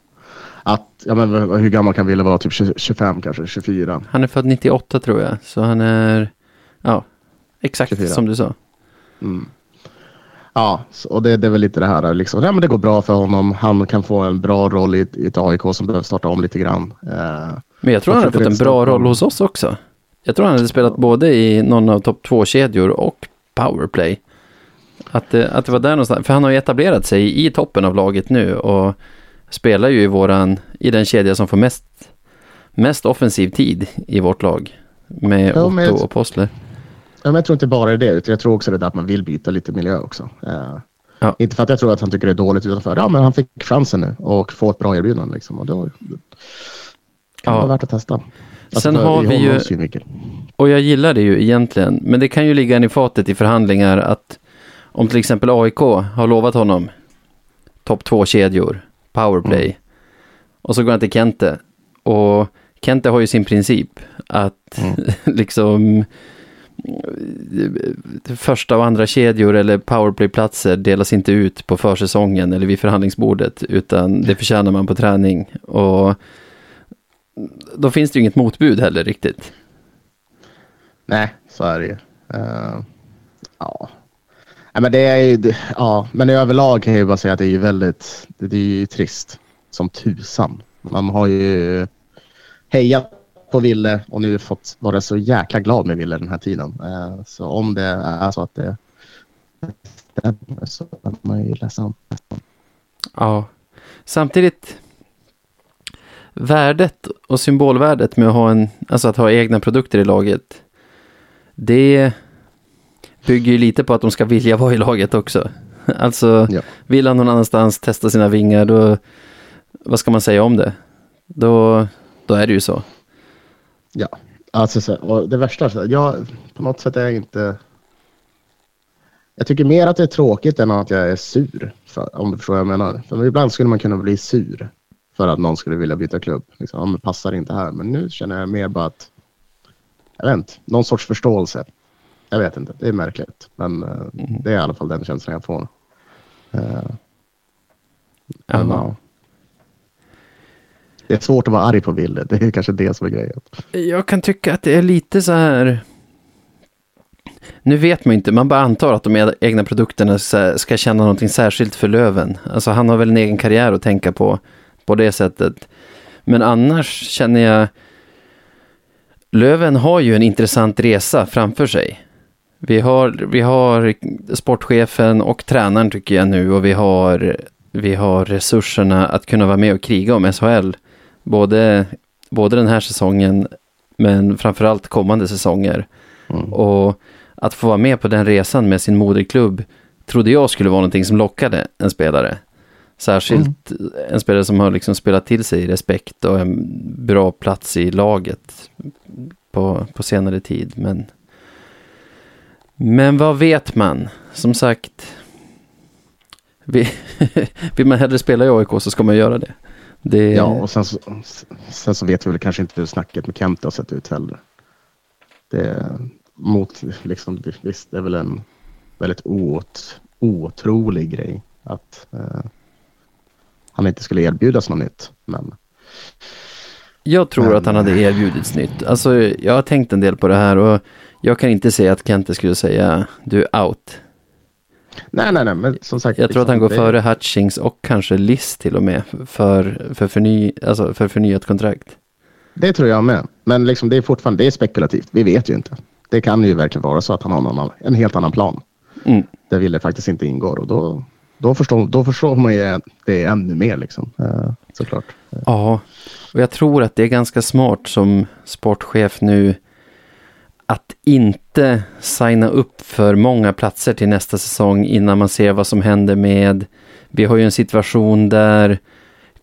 att, ja, men, hur gammal kan Wille vara? Typ 20 25 kanske, 24. Han är född 98 tror jag, så han är, ja, exakt 24. som du sa. Mm. Ja, och det, det är väl lite det här. Liksom. Ja, men det går bra för honom. Han kan få en bra roll i, i ett AIK som behöver starta om lite grann. Eh, Men jag tror han tycker fått en bra roll. hos oss också. Jag tror han hade spelat både i någon av topp två-kedjor och powerplay. Att det, att det var där någonstans, för han har ju etablerat sig i toppen av laget nu och spelar ju i våran, i den kedja som får mest, mest offensiv tid i vårt lag. Med Ja, Otto jag- och Postler. ja, men jag tror inte bara det, utan jag tror också det där att man vill byta lite miljö också. Eh, Ja. Inte för att jag tror att han tycker det är dåligt, utan för att ja, men han fick chansen nu och få ett bra erbjudande. Liksom, och då kan ja. vara värt att testa. Alltså, Sen har vi ju, och jag gillar det ju egentligen, men det kan ju ligga en i fatet i förhandlingar att om till exempel AIK har lovat honom topp två kedjor, powerplay, mm. och så går han till Kente. Och Kente har ju sin princip att mm. liksom första och andra kedjor eller powerplay-platser delas inte ut på försäsongen eller vid förhandlingsbordet utan det förtjänar man på träning. Och då finns det ju inget motbud heller riktigt. Nej, så är det ju. Uh, ja. Nej, men det är ju, ja, men överlag kan jag ju bara säga att det är ju väldigt, det är ju trist som tusan. Man har ju hejat på Ville och nu fått vara så jäkla glad med Ville den här tiden. Uh, så om det är så att det stämmer så är man ju ledsen. Ja, samtidigt värdet och symbolvärdet med att ha, en, alltså att ha egna produkter i laget. Det bygger ju lite på att de ska vilja vara i laget också. Alltså, ja. vill han någon annanstans testa sina vingar, då, vad ska man säga om det? Då, då är det ju så. Ja, alltså och det värsta, jag, på något sätt är jag inte... Jag tycker mer att det är tråkigt än att jag är sur, för, om du förstår vad jag menar. För ibland skulle man kunna bli sur för att någon skulle vilja byta klubb. Liksom, ja, men passar inte här. Men nu känner jag mer bara att, jag vet inte, någon sorts förståelse. Jag vet inte, det är märkligt. Men uh, det är i alla fall den känslan jag får. Uh, men, uh, det är svårt att vara arg på Wille, det är kanske det som är grejen. Jag kan tycka att det är lite så här, nu vet man inte, man bara antar att de egna produkterna ska känna någonting särskilt för Löven. Alltså han har väl en egen karriär att tänka på på det sättet. Men annars känner jag Löven har ju en intressant resa framför sig. Vi har, vi har sportchefen och tränaren tycker jag nu och vi har, vi har resurserna att kunna vara med och kriga om SHL. Både, både den här säsongen men framförallt kommande säsonger. Mm. Och att få vara med på den resan med sin moderklubb trodde jag skulle vara någonting som lockade en spelare. Särskilt mm. en spelare som har liksom spelat till sig respekt och en bra plats i laget på, på senare tid. Men, men vad vet man? Som sagt, vill man hellre spela i AIK så ska man göra det. det... Ja, och sen så, sen så vet vi väl kanske inte hur snacket med Kent har sett ut heller. Det mot, liksom, visst, det är väl en väldigt oot, otrolig grej att eh, han inte skulle erbjudas något nytt. Men... Jag tror men... att han hade erbjudits nytt. Alltså, jag har tänkt en del på det här och jag kan inte säga att Kente skulle säga du är out. Nej, nej, nej, men som sagt. Jag tror att han går det... före Hutchings och kanske Liss till och med för, för, förny, alltså för förnyat kontrakt. Det tror jag med. Men liksom, det är fortfarande det är spekulativt. Vi vet ju inte. Det kan ju verkligen vara så att han har någon, en helt annan plan. Mm. Där Ville faktiskt inte ingår och då, då förstår, då förstår man ju det ännu mer liksom, eh, såklart. Ja, och jag tror att det är ganska smart som sportchef nu att inte signa upp för många platser till nästa säsong innan man ser vad som händer med... Vi har ju en situation där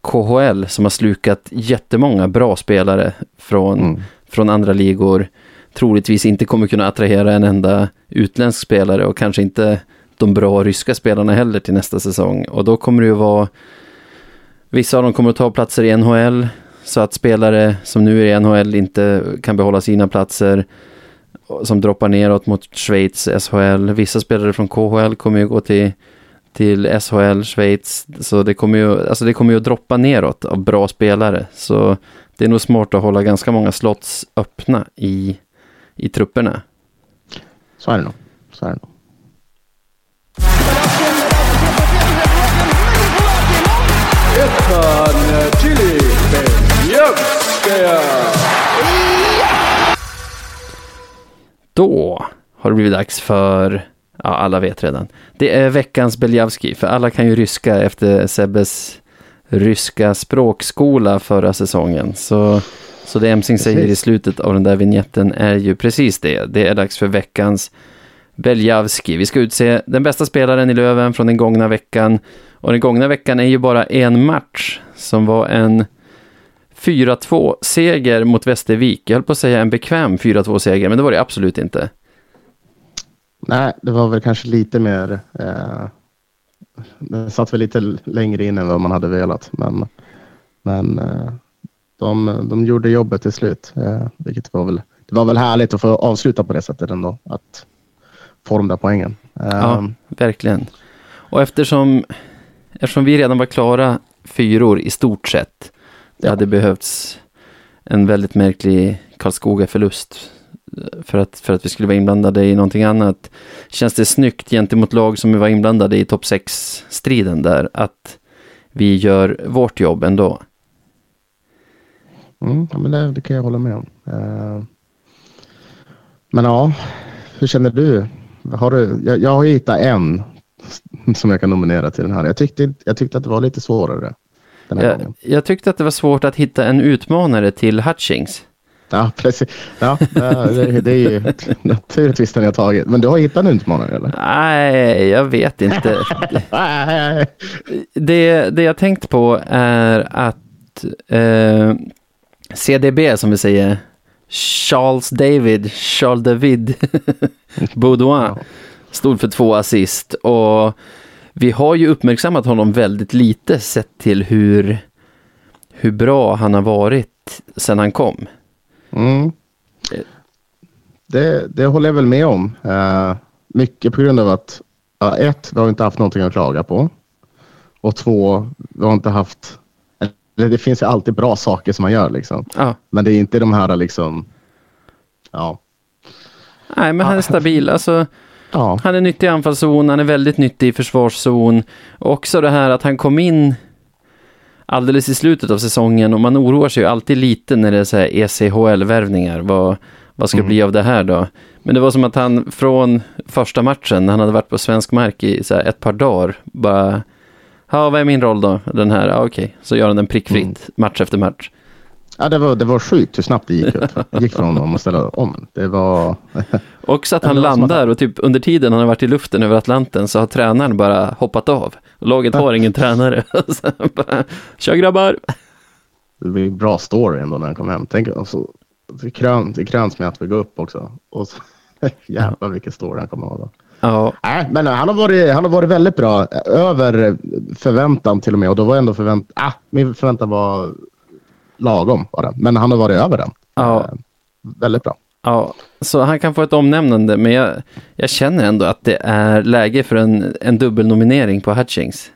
KHL som har slukat jättemånga bra spelare från, mm. från andra ligor troligtvis inte kommer kunna attrahera en enda utländsk spelare och kanske inte de bra ryska spelarna heller till nästa säsong. Och då kommer det ju vara, vissa av dem kommer att ta platser i NHL, så att spelare som nu är i NHL inte kan behålla sina platser som droppar neråt mot Schweiz, SHL. Vissa spelare från KHL kommer ju gå till, till SHL, Schweiz. Så det kommer, ju, alltså det kommer ju att droppa neråt av bra spelare. Så det är nog smart att hålla ganska många slots öppna i, i trupperna. Så är det nog. Så är det nog. Ethan Chili Då har det blivit dags för, ja alla vet redan, det är veckans Beljavski, för alla kan ju ryska efter Sebbes ryska språkskola förra säsongen. Så, så det Emsing säger i slutet av den där vignetten är ju precis det. Det är dags för veckans Beljavski. Vi ska utse den bästa spelaren i Löven från den gångna veckan. Och den gångna veckan är ju bara en match som var en 4-2-seger mot Västervik. Jag höll på att säga en bekväm 4-2-seger, men det var det absolut inte. Nej, det var väl kanske lite mer... Eh, det satt väl lite längre in än vad man hade velat, men, men eh, de, de gjorde jobbet till slut, eh, vilket var väl, det var väl härligt att få avsluta på det sättet ändå, att få de där poängen. Ja, Um, verkligen. Och eftersom, eftersom vi redan var klara fyror i stort sett, det Ja. hade behövts en väldigt märklig Karlskoga-förlust för att, för att vi skulle vara inblandade i någonting annat. Känns det snyggt gentemot lag som var inblandade i topp 6-striden där, att vi gör vårt jobb ändå. Mm, ja, men det, det kan jag hålla med om. Eh, men ja, hur känner du? Har du jag, jag har hittat en som jag kan nominera till den här. Jag tyckte, jag tyckte att det var lite svårare den här Jag, gången. jag tyckte att det var svårt att hitta en utmanare till Hutchings. Ja, precis. Ja, det, det är ju naturligtvis den jag tagit. Men du har hittat en utmanare eller? Nej, jag vet inte. det, det jag tänkt på är att eh, CDB som vi säger, Charles David, Charles David Baudouin, stod för två assist och vi har ju uppmärksammat honom väldigt lite sett till hur, hur bra han har varit sedan han kom. Mm. Det, det håller jag väl med om. Eh, mycket på grund av att ja, ett, vi har inte haft någonting att klaga på. Och två, vi har inte haft... Det finns ju alltid bra saker som man gör liksom. Ja, Men det är inte de här liksom... Ja. Nej men han är stabil. Alltså, Ja. Han är nyttig i anfallszon, han är väldigt nyttig i försvarszon. Också det här att han kom in alldeles i slutet av säsongen och man oroar sig ju alltid lite när det är så här ECHL-värvningar. Vad, vad ska det bli av det här då? Men det var som att han från första matchen, när han hade varit på svensk mark i så ett par dagar, bara Ja, vad är min roll då? Den här, ja, okej. Så gör han den prickfritt, match efter match. Ja, det var, det var sjukt hur snabbt det gick, upp. Gick från honom att ställa om. Det var... Också att han landar och typ under tiden han har varit i luften över Atlanten så har tränaren bara hoppat av. Laget har ingen tränare. Så bara, Kör grabbar! Det blev en bra story ändå när han kom hem. Tänk, alltså, det, krön, det kröns med att vi går upp också. Och så, jävlar vilken story han kommer ha då. Ja, Nej, men han har, varit, han har varit väldigt bra. Över förväntan till och med. Och då var ändå förväntan... Ah, min förväntan var lagom. Var det. Men han har varit över den. Ja. Eh, väldigt bra. ja, så han kan få ett omnämnande. Men jag, jag känner ändå att det är läge för en, en dubbelnominering på Hutchings.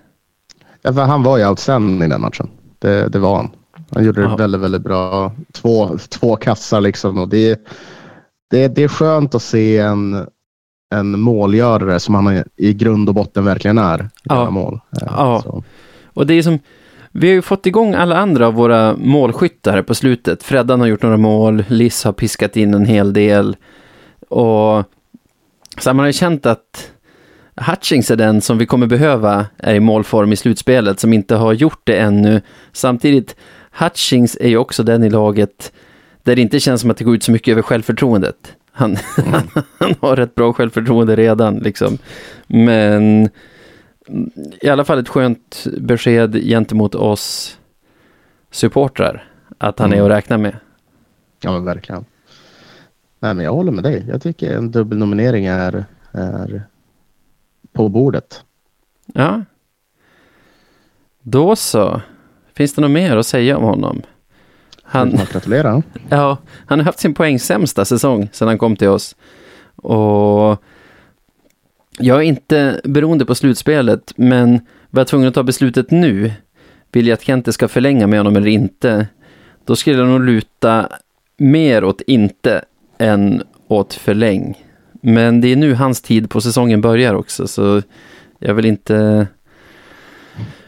Ja, för han var ju outstanding i den matchen. Det, det var han. Han gjorde det Ja. väldigt, väldigt bra. Två, två kassar liksom. Och det, det, det är skönt att se en, en målgörare som han i grund och botten verkligen är. I Ja. ja. mål. Eh, Ja. så. Och det är som, vi har ju fått igång alla andra av våra målskyttar på slutet. Freddan har gjort några mål, Liss har piskat in en hel del. Och så man har ju känt att Hutchings är den som vi kommer behöva är i målform i slutspelet, som inte har gjort det ännu. Samtidigt, Hutchings är ju också den i laget där det inte känns som att det går ut så mycket över självförtroendet. Han, han har rätt bra självförtroende redan, liksom. Men i alla fall ett skönt besked gentemot oss supportrar. Att han är Mm. att räkna med. Ja, men verkligen. Nej, men jag håller med dig. Jag tycker en dubbelnominering är, är på bordet. Ja. Då så. Finns det något mer att säga om honom? Han, Man gratulerar. ja, han har haft sin poängsämsta säsong sedan han kom till oss. Och jag är inte beroende på slutspelet, men var jag tvungen att ta beslutet nu, vill jag att Kente ska förlänga med honom eller inte, då skulle jag nog luta mer åt inte än åt förläng. Men det är nu hans tid på säsongen börjar också, så jag vill inte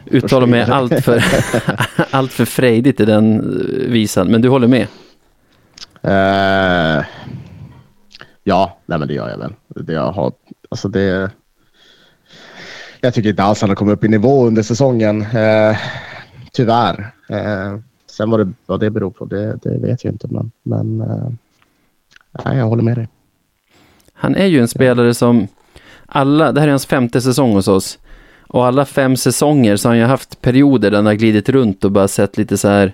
uttala mig Förstår. allt för, allt för frejdigt i den visan, men du håller med? Eh, ja, nej, men det gör jag väl. Det jag har, alltså det, jag tycker inte alls han har kommit upp i nivå under säsongen. Eh, tyvärr. Eh, sen vad det, vad det beror på, det, det vet jag inte. Men, men eh, nej, jag håller med dig. Han är ju en spelare som alla, det här är hans femte säsong hos oss. Och alla fem säsonger så har han ju haft perioder där han har glidit runt och bara sett lite så här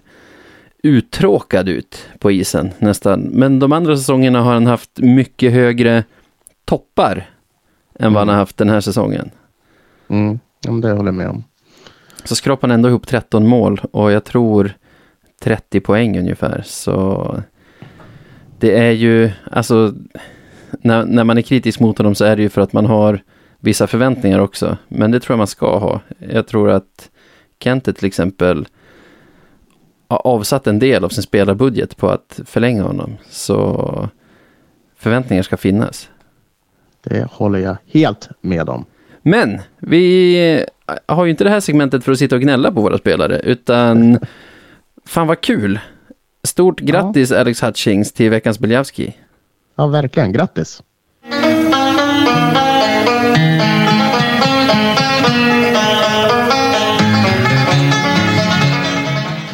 uttråkad ut på isen nästan. Men de andra säsongerna har han haft mycket högre toppar än vad han har haft den här säsongen. Mm. Ja, det håller jag med om. Så skrapar han ändå ihop 13 mål och jag tror 30 poäng ungefär. Så det är ju, alltså, när, när man är kritisk mot honom så är det ju för att man har vissa förväntningar också. Men det tror jag man ska ha. Jag tror att Kente till exempel har avsatt en del av sin spelarbudget på att förlänga honom. Så förväntningar ska finnas. Det håller jag helt med om. Men vi har ju inte det här segmentet för att sitta och gnälla på våra spelare, utan fan vad kul. Stort grattis ja. Alex Hutchings till veckans Beljavski. Ja, verkligen. Grattis.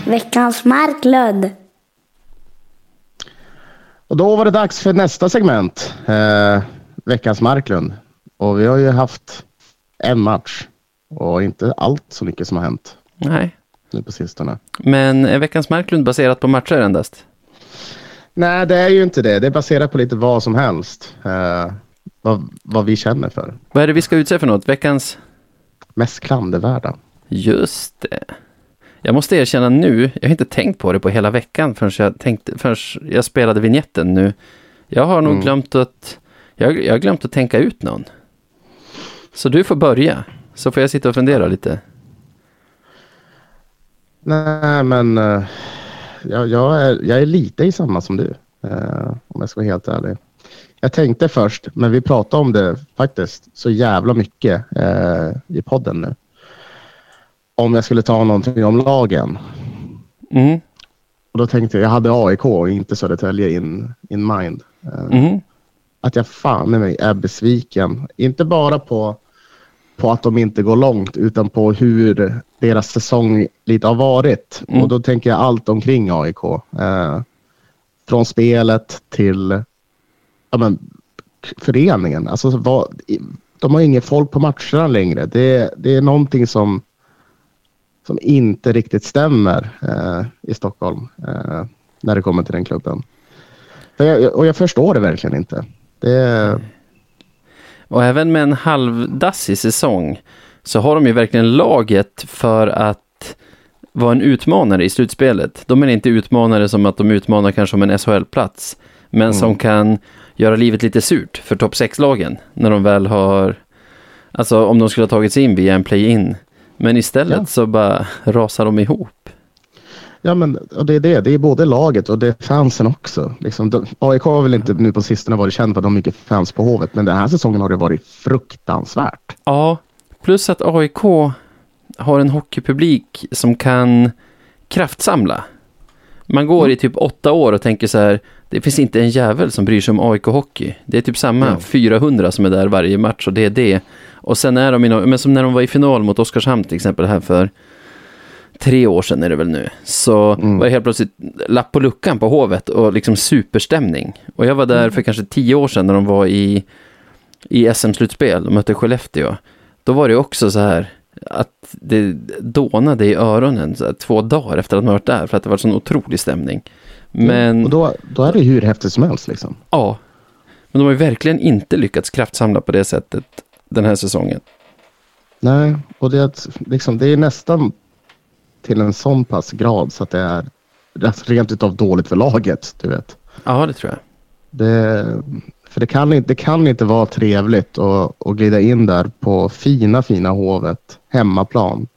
Veckans Marklund. Och då var det dags för nästa segment. Eh, veckans Marklund. Och vi har ju haft en match och inte allt så mycket som har hänt. Nej. Nu på sistone. Men är veckans Marklund baserat på matcher endast? Nej, det är ju inte det. Det är baserat på lite vad som helst. Eh, vad, vad vi känner för. Vad är det vi ska utse för något? Veckans? Mest klandervärda. Just det. Jag måste erkänna nu, jag har inte tänkt på det på hela veckan förrän jag, tänkte, förrän jag spelade vignetten nu. Jag har nog mm. glömt att, jag, jag har glömt att tänka ut någon. Så du får börja, så får jag sitta och fundera lite. Nej, men uh, jag, jag, är, jag är lite i samma som du, uh, om jag ska vara helt ärlig. Jag tänkte först, men vi pratade om det faktiskt så jävla mycket uh, i podden nu. Om jag skulle ta någonting om lagen. Mm. Och då tänkte jag, jag hade AIK och inte Södertälje in, in mind. Mm. Att jag fan i mig är besviken. Inte bara på på att de inte går långt utan på hur deras säsong lite har varit. Mm. Och då tänker jag allt omkring AIK. Eh, från spelet till ja, men, föreningen. Alltså, vad, de har inget folk på matcherna längre. Det, det är någonting som, som inte riktigt stämmer eh, i Stockholm eh, när det kommer till den klubben. Jag, och jag förstår det verkligen inte. Det, och även med en halvdassig säsong så har de ju verkligen laget för att vara en utmanare i slutspelet. De är inte utmanare som att de utmanar kanske om en SHL-plats, men mm. som kan göra livet lite surt för topp 6-lagen när de väl har, alltså om de skulle ha tagit sig in via en play-in. Men istället ja. så bara rasar de ihop. Ja, men och det är det. Det är både laget och det är fansen också. Liksom, de, AIK har väl inte nu på sistone varit känd för att de har mycket fans på Hovet, men den här säsongen har det varit fruktansvärt. Ja, plus att AIK har en hockeypublik som kan kraftsamla. Man går mm. i typ åtta år och tänker så här, det finns inte en jävel som bryr sig om AIK Hockey. Det är typ samma mm. 400 som är där varje match och det är det. Och sen är de i men som när de var i final mot Oskarshamn till exempel här för tre år sedan är det väl nu, så mm. var det helt plötsligt lapp på luckan på Hovet och liksom superstämning. Och jag var där mm. för kanske tio år sedan när de var i, i SM-slutspel och mötte Skellefteå. Då var det också så här att det dånade i öronen så här, två dagar efter att man varit där för att det var sån otrolig stämning. Men... Mm. Och då, då är det hur häftigt som helst liksom. Ja. Men de har ju verkligen inte lyckats kraftsamla på det sättet den här säsongen. Nej, och det, liksom, det är nästan till en sån pass grad så att det är rent utav dåligt för laget. Du vet. Ja, det tror jag. Det, för det kan, inte, det kan inte vara trevligt att, att glida in där på fina, fina Hovet, hemmaplan.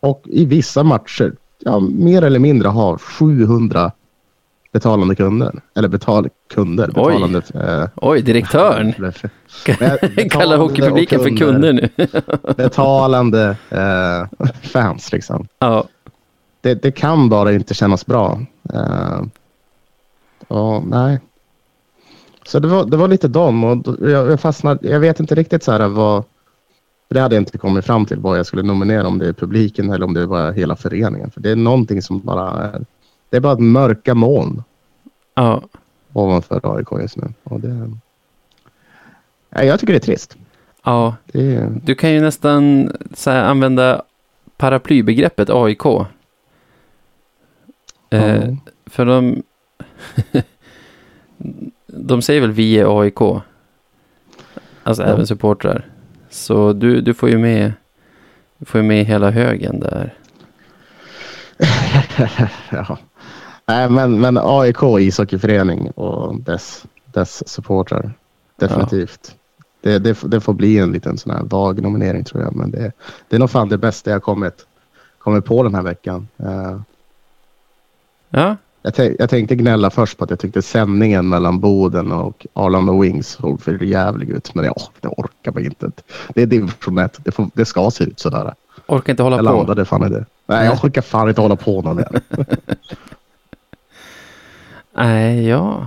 Och i vissa matcher, ja, mer eller mindre ha 700 betalande kunder. Eller betal kunder. Betalande, Oj, eh, Oj direktören. Kallar hockeypubliken för kunder nu. betalande eh, fans liksom. Ja. Det, det, kan bara inte kännas bra. Uh, och, nej. Så det var, det var lite dem och jag, jag fastnade. Jag vet inte riktigt så här vad. Det hade jag inte kommit fram till vad jag skulle nominera om det är publiken eller om det var hela föreningen. För det är någonting som bara är. Det är bara mörka moln. Ja. Ovanför AIK just nu. Och det, Nej, jag tycker det är trist. Ja, Det du kan ju nästan här, använda paraplybegreppet AIK. Eh, ja. För de... de säger väl vi är AIK. Alltså Ja. även supportrar. Så du, du får ju med... Du får ju med hela högen där. ja. Nej, men, men AIK ishockeyförening och dess, dess supportrar. Definitivt. Det, det, det får bli en liten sån här vag nominering tror jag. Men det, det är nog fan det bästa jag kommit, kommit på den här veckan. Eh, Ja, jag, jag tänkte gnälla först på att jag tyckte sändningen mellan Boden och Arlanda Wings såg för jävlig ut. Men ja, det orkar man inte. Det är division 1. Det, får, det ska se ut sådär. orkar inte hålla Jag på. landade fan i det. Nej, jag orkar fan inte hålla på någon mer. Nej, ja.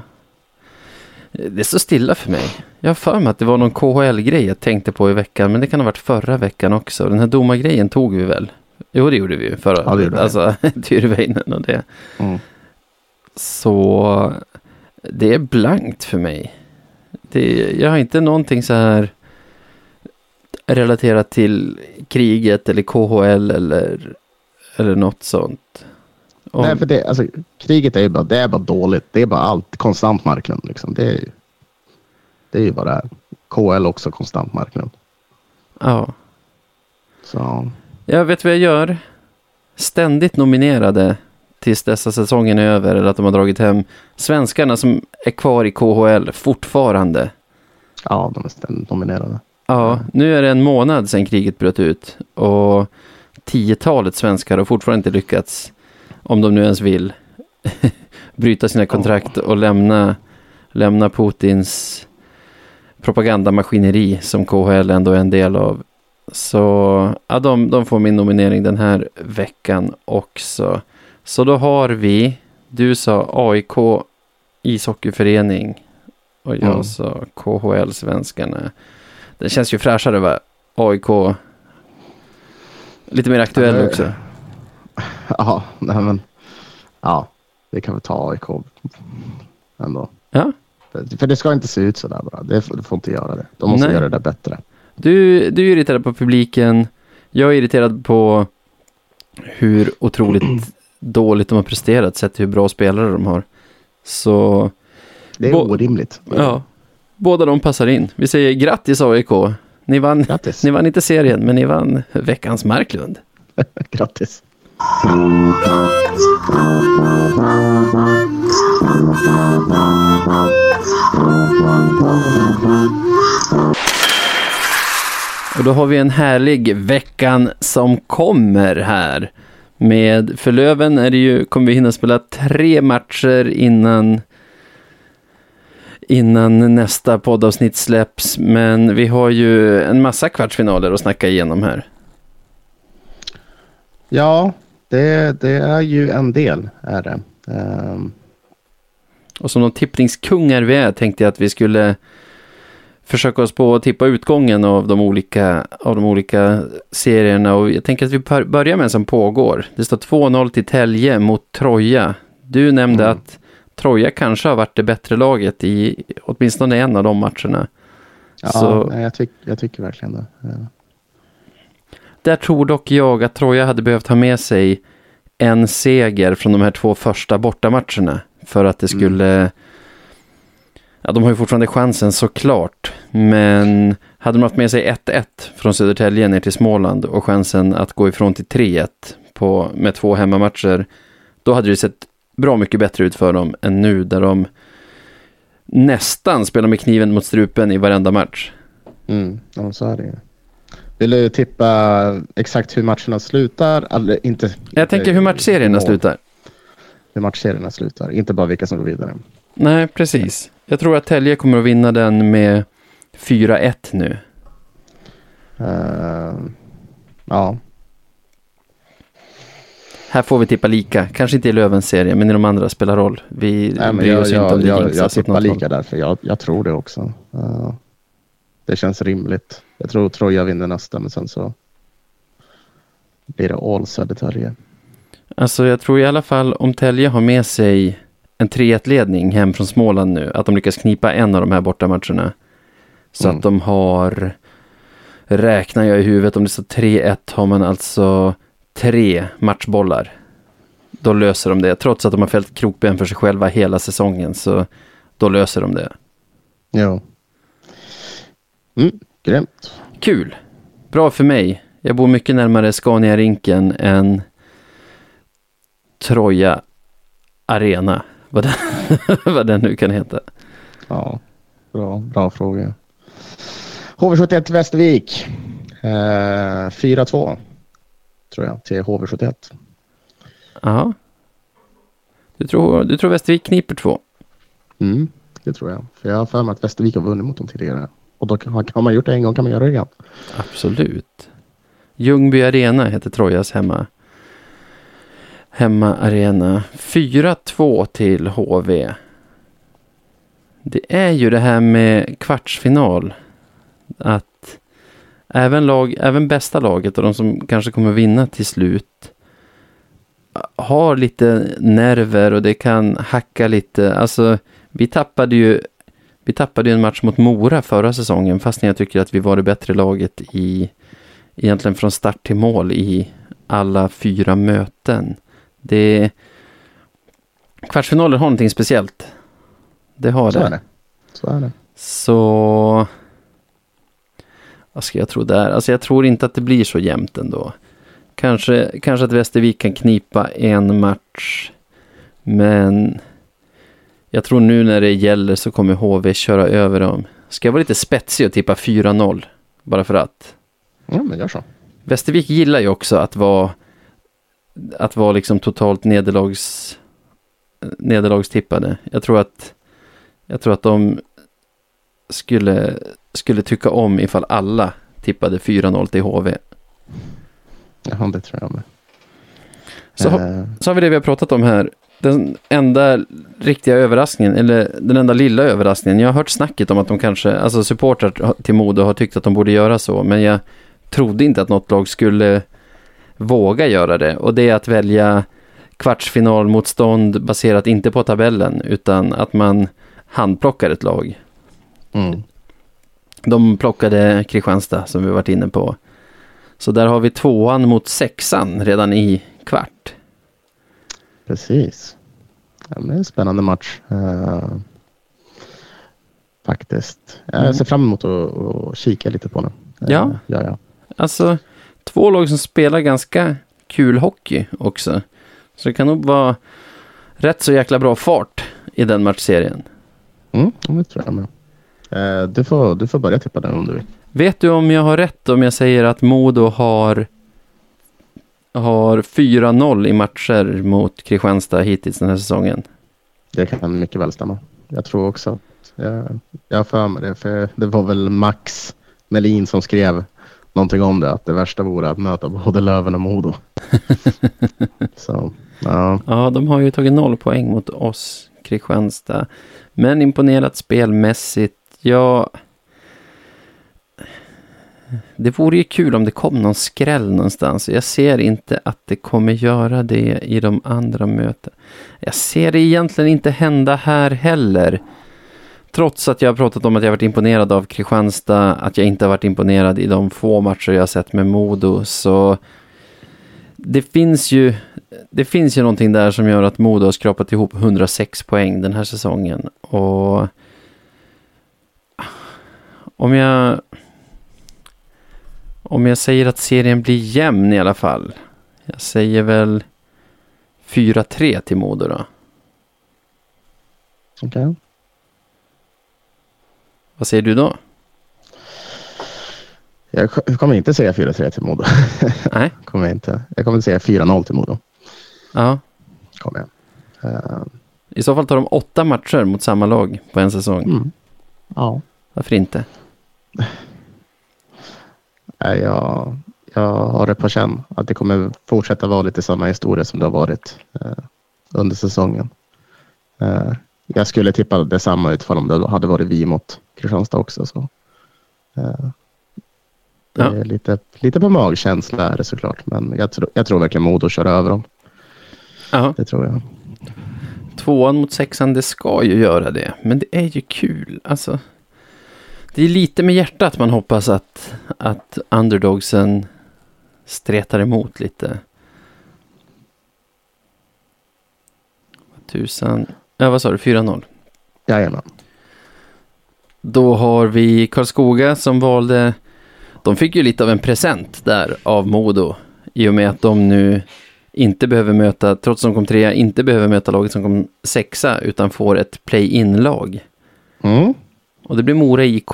Det är så stilla för mig. Jag har för mig att det var någon KHL-grej jag tänkte på i veckan. Men det kan ha varit förra veckan också. Den här domargrejen tog vi väl? Jo, det gjorde vi ju. Förra, Ja, det gjorde alltså, Tyrväinen och det. Mm. Så det är blankt för mig. Det, jag har inte någonting så här relaterat till kriget eller KHL eller, eller något sånt. Nej, för det, alltså, kriget är ju bara, det är bara dåligt. Det är bara allt. Konstant marknad. Liksom. Det, är, ju- det är ju är. KL också konstant marknad. ja. Så, Jag vet vad jag gör. Ständigt nominerade tills dessa säsongen är över eller att de har dragit hem svenskarna som är kvar i KHL fortfarande. ja, de är ständigt nominerade. Ja, nu är det en månad sedan kriget bröt ut och tiotalet svenskar har fortfarande inte lyckats, om de nu ens vill, bryta sina kontrakt och lämna, lämna Putins propagandamaskineri som KHL ändå är en del av. Så ja, de, de får min nominering den här veckan också. Så då har vi, du sa AIK ishockeyförening och jag Mm. sa KHL-svenskarna. Den känns ju fräschare va? AIK. Lite mer aktuell Ja, också. Ja, nej, men, ja, det kan vi ta AIK ändå. Ja. För, för det ska inte se ut sådär bara. Det, det får inte göra det. De måste Nej. göra det där bättre. Du, du är irriterad på publiken. Jag är irriterad på hur otroligt dåligt de har presterat sett hur bra spelare de har. Så Det är orimligt. ja, båda de passar in. Vi säger grattis AIK. Ni vann, Grattis. ni vann inte serien, men ni vann veckans Marklund. Grattis. Och då har vi en härlig veckan som kommer här. Med, för Löven är det ju, kommer vi hinna spela tre matcher innan innan nästa poddavsnitt släpps. Men vi har ju en massa kvartsfinaler att snacka igenom här. Ja, det, det är ju en del. Är det. Ehm, Och som de tippningskungar vi är tänkte jag att vi skulle försöka oss på att tippa utgången av de olika, av de olika serierna. Och jag tänker att vi bör- börjar med en som pågår. Det står 2-0 till Tälje mot Troja. Du nämnde Mm. att Troja kanske har varit det bättre laget i åtminstone en av de matcherna. ja, Så- jag, tyck, jag tycker verkligen det. Ja. Där tror dock jag att Troja hade behövt ha med sig en seger från de här två första bortamatcherna. För att det Mm. skulle... Ja, de har ju fortfarande chansen såklart. Men hade de haft med sig 1-1 från Södertälje ner till Småland och chansen att gå ifrån till 3-1 på, med två hemmamatcher. Då hade det sett bra mycket bättre ut för dem än nu där de nästan spelar med kniven mot strupen i varenda match. Mm, ja, så är det ju. Vill du tippa exakt hur matcherna slutar? Eller inte, Jag tänker hur matchserierna slutar. Hur matchserierna slutar, inte bara vilka som går vidare. Nej, precis. Jag tror att Tälje kommer att vinna den med 4-1 nu. Ehm, ja, Här får vi tippa lika. Kanske inte i Lövens serie, men i de andra spelar roll. Vi Nej, men bryr jag, oss inte jag, om det jag, jag tippar håll. lika där, för jag, jag tror det också. Eh, det känns rimligt. Jag tror Troja vinner nästa, men sen så blir det all Södertälje. Alltså, jag tror i alla fall om Tälje har med sig en 3-1-ledning hem från Småland nu, att de lyckas knipa en av de här bortamatcherna, Så Mm. att de har, räknar jag i huvudet, om det står 3-1 har man alltså tre matchbollar. Då löser de det, trots att de har fällt krokben för sig själva hela säsongen. Så då löser de det. Jo. Mm, grymt. Kul! Bra för mig. Jag bor mycket närmare Scania-rinken än Troja Arena. Vad den, vad den nu kan heta. Ja, bra, bra fråga. HV71 Västervik. Eh, 4-2 tror jag till HV71. Ja. Du tror, du tror Västervik kniper två? Mm, det tror jag. För jag har för mig att Västervik har vunnit mot dem tidigare. Och då kan, har man gjort det en gång kan man göra det igen. Absolut. Ljungby Arena heter Trojas hemma. Hemma-arena. 4-2 till HV. Det är ju det här med kvartsfinal. Att även, lag, även bästa laget och de som kanske kommer vinna till slut har lite nerver och det kan hacka lite. Alltså, vi tappade ju vi tappade en match mot Mora förra säsongen fastän jag tycker att vi var det bättre laget i egentligen från start till mål i alla fyra möten. Det Kvartsfinaler har någonting speciellt. Det har Så det. är det. Så är det. Så vad ska jag tro där? Alltså jag tror inte att det blir så jämnt ändå. Kanske, kanske att Västervik kan knipa en match. Men jag tror nu när det gäller så kommer HV köra över dem. Ska jag vara lite spetsig och tippa 4-0? Bara för att. Ja, men gör så. Västervik gillar ju också att vara att vara liksom totalt nederlags nederlagstippade. Jag tror att jag tror att de skulle skulle tycka om ifall alla tippade 4-0 till HV. Ja, det tror jag med. Så, Eh, så har vi det vi har pratat om här. Den enda riktiga överraskningen, eller den enda lilla överraskningen. Jag har hört snacket om att de kanske, alltså supportrar till Modo har tyckt att de borde göra så. Men jag trodde inte att något lag skulle våga göra det. Och det är att välja kvartsfinalmotstånd baserat inte på tabellen utan att man handplockar ett lag. mm. De plockade Kristianstad som vi varit inne på. Så där har vi tvåan mot sexan redan i kvart. Precis. Ja, det är en spännande match. Eh, faktiskt. Mm. Jag ser fram emot att, att kika lite på den. Eh, Ja. ja, ja. Alltså, två lag som spelar ganska kul hockey också. Så det kan nog vara rätt så jäkla bra fart i den matchserien. Mm, det tror jag med. Eh, du, får, du får börja tippa den om du vill. Vet du om jag har rätt om jag säger att Modo har, har 4-0 i matcher mot Kristianstad hittills den här säsongen? Det kan mycket väl stämma. Jag tror också att jag, jag har för mig det. För det var väl Max Melin som skrev någonting om det. Att det värsta vore att möta både Löven och Modo. Så, ja. Ja, de har ju tagit noll poäng mot oss, Kristianstad. Men imponerat spelmässigt. Ja, det vore ju kul om det kom någon skräll någonstans. Jag ser inte att det kommer göra det i de andra mötena. Jag ser det egentligen inte hända här heller. Trots att jag har pratat om att jag varit imponerad av Kristianstad, att jag inte har varit imponerad i de få matcher jag har sett med Modo, så det finns ju det finns ju någonting där som gör att Modo har skrapat ihop 106 poäng den här säsongen. Och om jag om jag säger att serien blir jämn i alla fall. Jag säger väl 4-3 till Modo då. okej. Vad säger du då? Jag ko- jag kommer inte säga 4-3 till Modo. Nej? kommer jag, inte. jag kommer säga 4-0 till Modo. Ja. Kommer jag. Eh, I så fall tar de åtta matcher mot samma lag på en säsong. mm. Ja. Varför inte? Nej, Jag, jag har det på känn att det kommer fortsätta vara lite samma historia som det har varit eh, under säsongen. Eh, jag skulle tippa detsamma utifall om det hade varit vi mot Kristianstad också. Så. Eh, det Ja. är lite, lite på magkänsla är det såklart, men jag, tro, jag tror verkligen Modo kör över dem. Ja. Det tror jag. Tvåan mot sexan, det ska ju göra det. Men det är ju kul. Alltså, Det är lite med hjärtat man hoppas att, att underdogsen stretar emot lite. Tusen, ja vad sa du, 4-0. Jajamän. Då har vi Karlskoga som valde, de fick ju lite av en present där av Modo. I och med att de nu inte behöver möta, trots att de kom trea, inte behöver möta laget som kom sexa utan får ett play-in-lag. Mm. Och det blir Mora IK.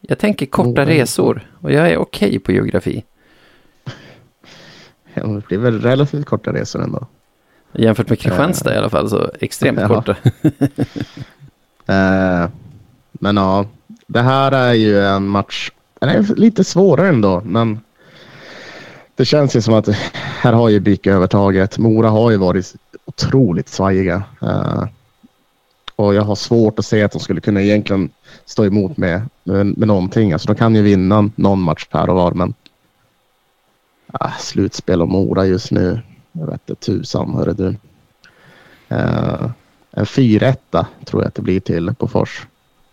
Jag tänker korta IK. resor och jag är okej på geografi. Ja, det blir väl relativt korta resor ändå. Jämfört med Kristianstad i alla fall så extremt Ja. korta. Eh, men ja, det här är ju en match. Den är lite svårare ändå, men det känns ju som att här har ju BIK övertaget. Mora har ju varit otroligt svajiga. Eh, och jag har svårt att se att de skulle kunna egentligen stå emot med, med, med någonting. Alltså de kan ju vinna någon match här och var, men ah, slutspel och Mora just nu. Jag vet inte tusan, hörru du. Uh, en 4-1 tror jag att det blir till Bofors.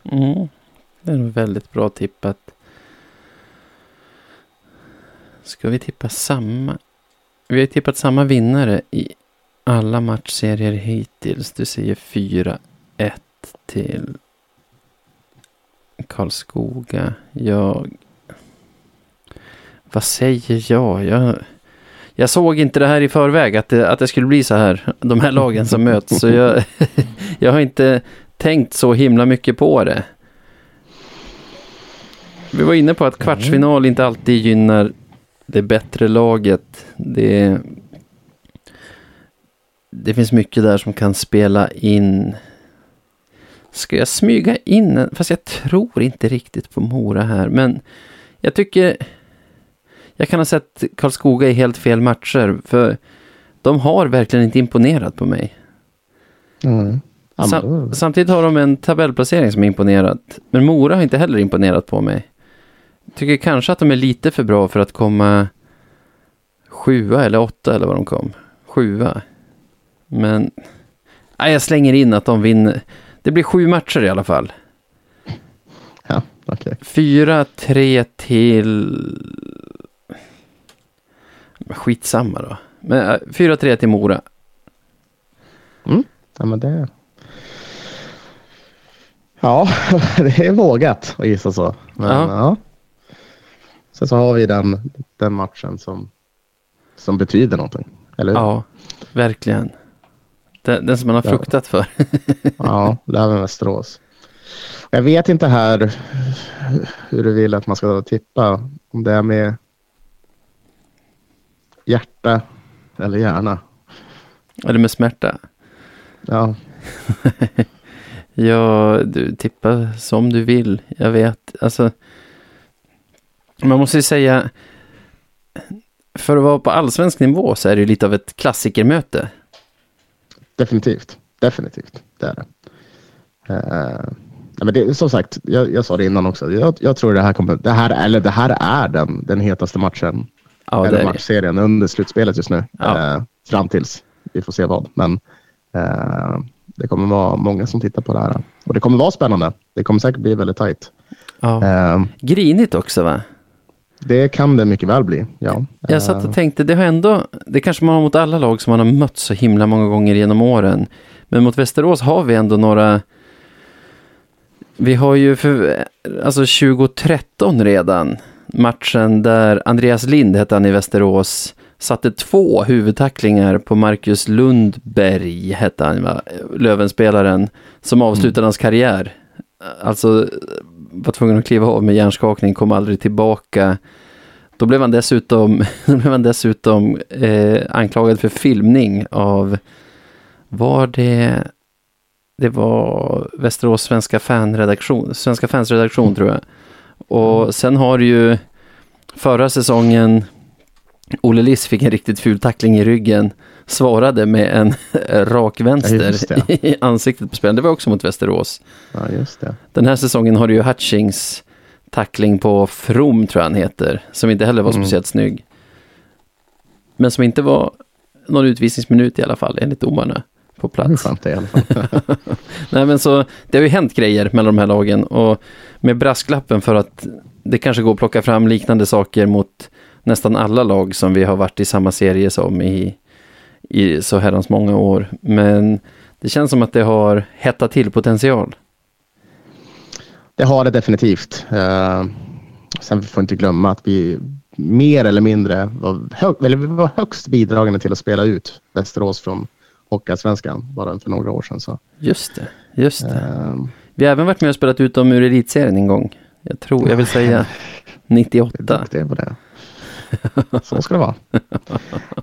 Mm. Det är nog väldigt bra tippat. Ska vi tippa samma? Vi har tippat samma vinnare i alla matchserier hittills. Du säger 4-1 till Karlskoga. Jag... Vad säger jag? Jag, jag såg inte det här i förväg, att det, att det skulle bli så här. De här lagen som möts. Så jag, jag har inte tänkt så himla mycket på det. Vi var inne på att kvartsfinal inte alltid gynnar det bättre laget. Det, det finns mycket där som kan spela in. Ska jag smyga in en? Fast jag tror inte riktigt på Mora här. Men jag tycker jag kan ha sett Karlskoga i helt fel matcher. För de har verkligen inte imponerat på mig. Mm. Sam- samtidigt har de en tabellplacering som är imponerat. Men Mora har inte heller imponerat på mig. Tycker kanske att de är lite för bra för att komma sjua eller åtta eller vad de kom. Sjua. Men nej, jag slänger in att de vinner. Det blir sju matcher i alla fall. ja, okej. Fyra, tre till... Skitsamma då. Men äh, fyra, tre till Mora. Ja, men det... Ja, det är vågat att gissa så. Men, Ja. ja. Sen så har vi den, den matchen som, som betyder någonting. Eller hur? Ja, verkligen. Den, den som man har fruktat för. Ja, Löven-Västerås. Jag vet inte här hur du vill att man ska tippa. Om det är med hjärta eller hjärna. Eller med smärta. Ja, Ja, du tippar som du vill. Jag vet. Alltså, man måste ju säga, för att vara på allsvensk nivå så är det ju lite av ett klassikermöte. Definitivt. Definitivt, det är det. Uh, men det som sagt, jag, jag sa det innan också. Jag, jag tror det här kommer, det här, eller det här är den, den hetaste matchen. Ja, eller är det. matchserien under slutspelet just nu. Ja. Eh, fram tills vi får se vad. Men eh, det kommer vara många som tittar på det här. Och det kommer vara spännande. Det kommer säkert bli väldigt tajt. Ja. Grinigt också va? Det kan det mycket väl bli. Ja. Jag satt Eh, och tänkte, det har ändå, det kanske man har mot alla lag som man har mött så himla många gånger genom åren. Men mot Västerås har vi ändå några, vi har ju för, alltså 2013 redan, matchen där Andreas Lind hette han i Västerås, satte två huvudtacklingar på Marcus Lundberg, hette han va, Lövenspelaren, som avslutade hans karriär. Alltså, var tvungen att kliva av med hjärnskakning, kom aldrig tillbaka. Då blev han dessutom, då blev han dessutom eh, anklagad för filmning av, var det, det var Västerås Svenska fanredaktion, Svenska fansredaktion tror jag. Och sen har du ju förra säsongen, Olle Liss fick en riktigt ful tackling i ryggen, svarade med en rak Ja, vänster det. i ansiktet på spelaren. Det var också mot Västerås. Ja, just det. Den här säsongen har du ju Hutchings tackling på From tror jag han heter, som inte heller var Mm. speciellt snygg. Men som inte var någon utvisningsminut i alla fall, enligt domarna. på plats. det i alla fall. Nej men så, det har ju hänt grejer mellan de här lagen och med brasklappen för att det kanske går att plocka fram liknande saker mot nästan alla lag som vi har varit i samma serie som i, i så herrans många år. Men det känns som att det har hettat till potential. Det har det definitivt. Eh, sen får vi inte glömma att vi mer eller mindre var, hög, eller vi var högst bidragande till att spela ut Västerås från Hockeyallsvenskan bara för några år sedan. Så, Just det, just det. eh, Vi har även varit med och spelat ut dem ur elitserien en gång. Jag tror, jag vill säga 98. duktig på det. Så ska det vara.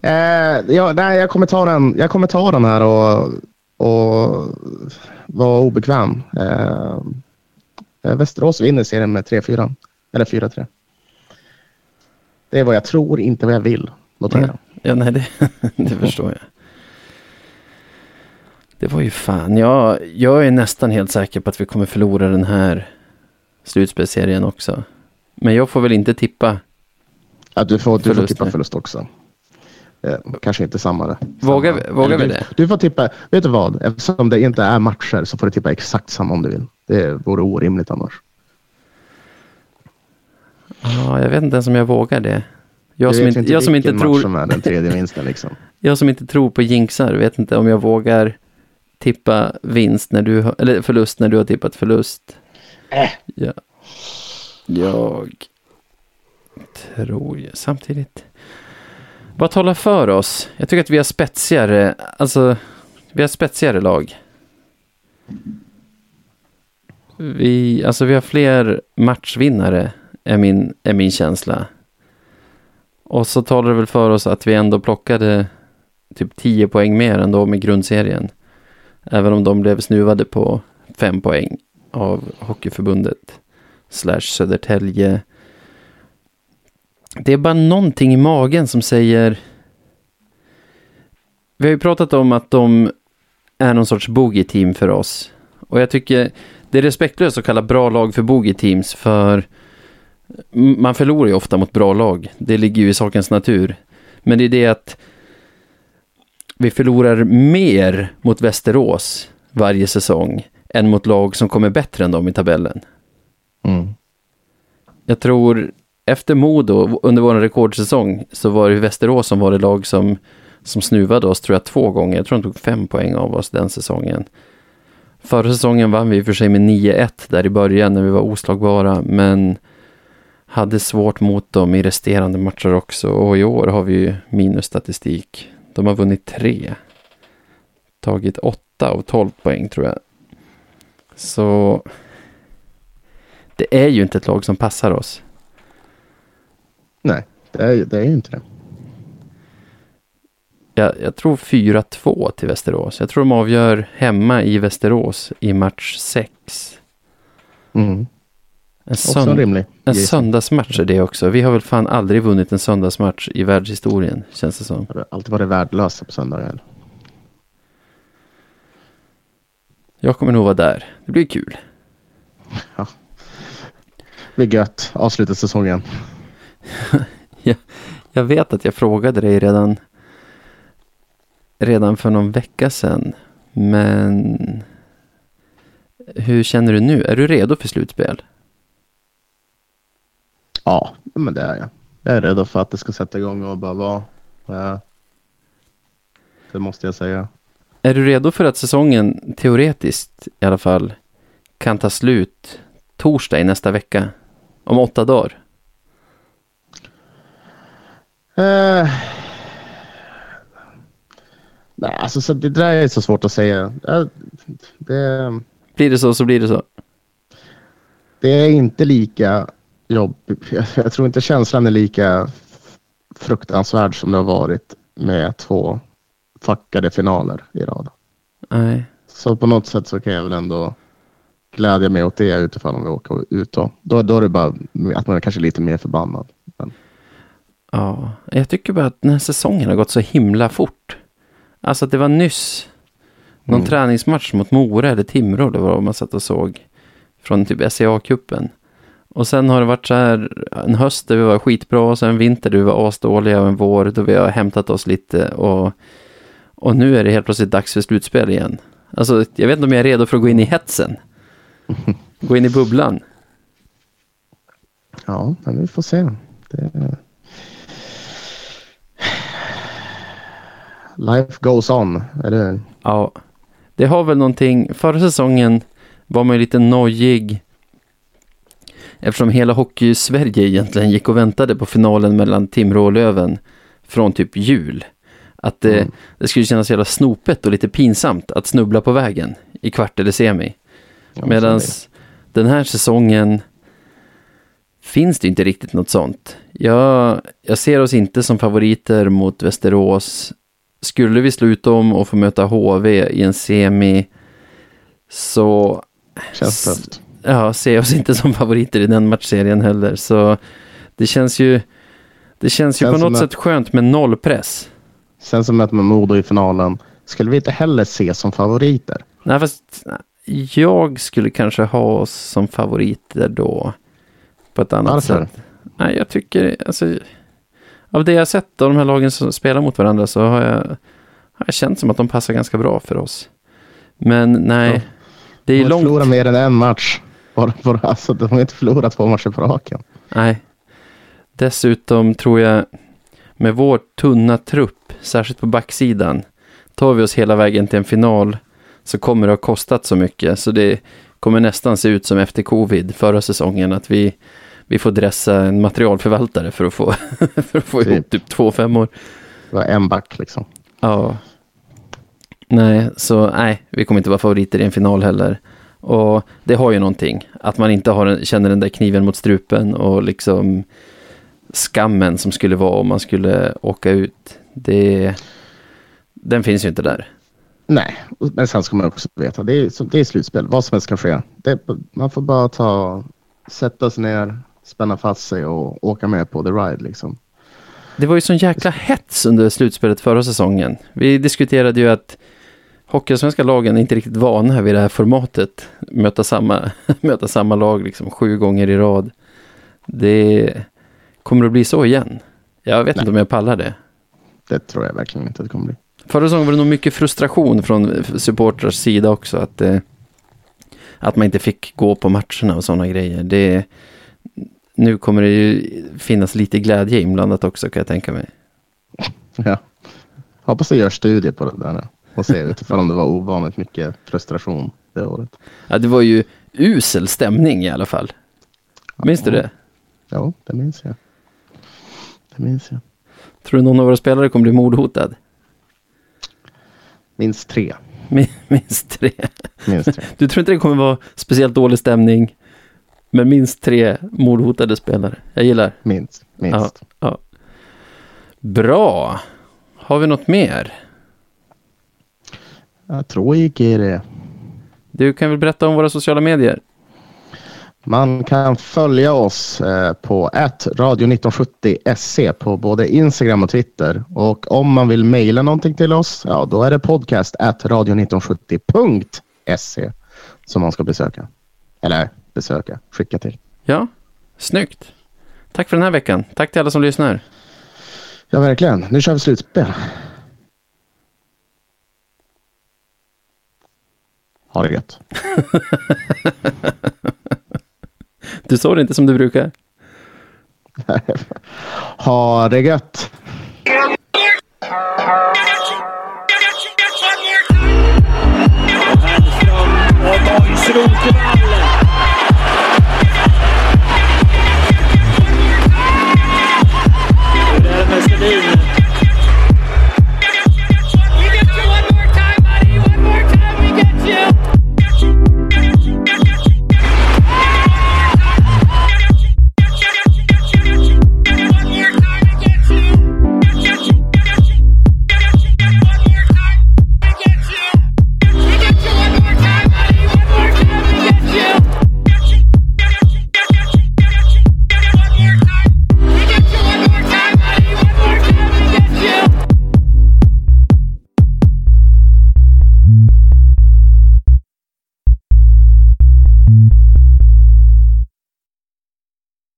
Eh, ja, nej, jag, kommer ta den, jag kommer ta den här och, och vara obekväm. Eh, Västerås vinner serien med 3-4. Eller 4-3. Det är vad jag tror, inte vad jag vill. Notera. Ja, nej, det, det förstår jag. Det var ju fan, jag, jag är nästan helt säker på att vi kommer förlora den här slutspelsserien också. Men jag får väl inte tippa. Ja, du får, du får tippa förlust också. Eh, kanske inte samma. Vågar vi- vågar vi det? Du får tippa, vet du vad? Eftersom det inte är matcher så får du tippa exakt samma om du vill. Det vore orimligt annars. Ja, jag vet inte ens om jag vågar det. Jag som vet inte, jag som inte tror, som är den tredje vinsten liksom. jag som inte tror på jinxar vet inte om jag vågar tippa vinst när du eller förlust när du har tippat förlust. Äh. Ja. Jag tror jag. samtidigt. Vad talar för oss? Jag tycker att vi har spetsigare, alltså vi har spetsigare lag. Vi, alltså vi har fler matchvinnare är min, är min känsla. Och så talar det väl för oss att vi ändå plockade typ 10 poäng mer än med grundserien. Även om de blev snuvade på 5 poäng av Hockeyförbundet slash Södertälje. Det är bara någonting i magen som säger... Vi har ju pratat om att de är någon sorts boogie-team för oss. Och jag tycker det är respektlöst att kalla bra lag för boogie-teams för man förlorar ju ofta mot bra lag. Det ligger ju i sakens natur. Men det är det att vi förlorar mer mot Västerås varje säsong än mot lag som kommer bättre än dem i tabellen. Mm. Jag tror efter Modo under vår rekordsäsong så var det Västerås som var det lag som, som snuvade oss tror jag två gånger. Jag tror de tog fem poäng av oss den säsongen. Förra säsongen vann vi i och för sig med 9-1 där i början när vi var oslagbara men hade svårt mot dem i resterande matcher också och i år har vi ju minusstatistik. De har vunnit tre. Tagit åtta av 12 poäng tror jag. Så det är ju inte ett lag som passar oss. Nej, det är, det är ju inte det. Jag, jag tror 4-2 till Västerås. Jag tror de avgör hemma i Västerås i match 6. Mm. En, sönd- en söndagsmatch är det också. Vi har väl fan aldrig vunnit en söndagsmatch i världshistorien, känns det som. Har det alltid varit värdelösa på söndagar. Jag kommer nog vara där. Det blir kul. Det blir gött. Avsluta säsongen. Jag vet att jag frågade dig redan, redan för någon vecka sedan. Men hur känner du nu? Är du redo för slutspel? Ja, men det är jag. Jag är redo för att det ska sätta igång och bara vara. Ja. Det måste jag säga. Är du redo för att säsongen teoretiskt i alla fall kan ta slut torsdag i nästa vecka? Om åtta dagar? Eh, nej, alltså så det där är så svårt att säga. Eh, Det, Blir det så så blir det så. det är inte lika jobbigt. Jag, jag tror inte känslan är lika fruktansvärd som det har varit med två fuckade finaler i rad. Nej. Så på något sätt så kan jag väl ändå glädja mig åt det utifrån om vi åker ut då. Då, då är det bara att man är kanske lite mer förbannad. Ja, jag tycker bara att den här säsongen har gått så himla fort. Alltså att det var nyss någon Mm. träningsmatch mot Mora eller Timrå eller vad man satt och såg. Från typ SCA-cupen. Och sen har det varit så här en höst där vi var skitbra och sen en vinter där vi var asdåliga och en vår då vi har hämtat oss lite och, Och nu är det helt plötsligt dags för slutspel igen. Alltså, jag vet inte om jag är redo för att gå in i hetsen. Gå in i bubblan. Ja, men vi får se. Det... Life goes on, eller Ja, det har väl någonting. Förra säsongen var man ju lite nojig. Eftersom hela hockey-Sverige egentligen gick och väntade på finalen mellan Timrå och Löven från typ jul. Att det, Mm. det skulle kännas jävla snopet och lite pinsamt att snubbla på vägen i kvart eller semi. Ja, Medan den här säsongen finns det inte riktigt något sånt. Jag, jag ser oss inte som favoriter mot Västerås. Skulle vi slå ut dem och få möta HV i en semi så. Känns tufft. ja, ser oss inte som favoriter i den matchserien heller. Så det känns ju, det känns ju Känns på något att- sätt skönt med noll press. Sen som möter man Modo i finalen. Skulle vi inte heller se som favoriter? Nej, fast jag skulle kanske ha oss som favoriter då. På ett annat Varför? sätt. Nej, jag tycker, alltså, av det jag sett av de här lagen som spelar mot varandra så har jag, har jag känt som att de passar ganska bra för oss. Men nej, Ja. det De är har långt. förlorat mer än en match. Alltså, de har inte förlorat två matcher på raken. Nej. Dessutom tror jag med vår tunna trupp, särskilt på backsidan, tar vi oss hela vägen till en final så kommer det ha kostat så mycket så det kommer nästan se ut som efter covid förra säsongen att vi, vi får dressa en materialförvaltare för att få, för att få ihop Typ. typ två femmor. Det var en back liksom. Ja. Nej, så nej, vi kommer inte vara favoriter i en final heller. Och det har ju någonting, att man inte har känner den där kniven mot strupen och liksom skammen som skulle vara om man skulle åka ut. Det, den finns ju inte där. Nej, men sen ska man också veta. Det är, det är slutspel. Vad som helst kan ske. Det, man får bara ta, sätta sig ner, spänna fast sig och åka med på the ride liksom. Det var ju sån jäkla hets under slutspelet förra säsongen. Vi diskuterade ju att Hockeyallsvenska lagen är inte riktigt vana vid det här formatet. Möta samma, möta samma lag liksom sju gånger i rad. Det kommer att bli så igen. Jag vet Nej. inte om jag pallar det. Det tror jag verkligen inte att det kommer bli. Förra säsongen var det nog mycket frustration från supportrars sida också. Att, eh, att man inte fick gå på matcherna och sådana grejer. Det, nu kommer det ju finnas lite glädje inblandat också kan jag tänka mig. Ja. Hoppas jag gör studier på det där och ser utifrån om det var ovanligt mycket frustration det året. Ja, det var ju usel stämning i alla fall. Minns du det? Ja, det minns jag. Det minns jag. Tror du någon av våra spelare kommer bli mordhotad? Minst tre. Min- Minst tre. Minst tre. Du tror inte det kommer vara speciellt dålig stämning? Men minst tre mordhotade spelare. Jag gillar. Minst. Minst. Ja. Bra. Har vi något mer? Jag tror gick i det. Du kan väl berätta om våra sociala medier? Man kan följa oss eh, på radio1970se på både Instagram och Twitter. Och om man vill mejla någonting till oss, ja då är det podcast radio1970.se som man ska besöka. Eller besöka, skicka till. Ja, snyggt. Tack för den här veckan. Tack till alla som lyssnar. Ja, verkligen. Nu kör vi slutspel. Ha det gött. Du sa det inte som du brukar. Ha det gött. Borgström.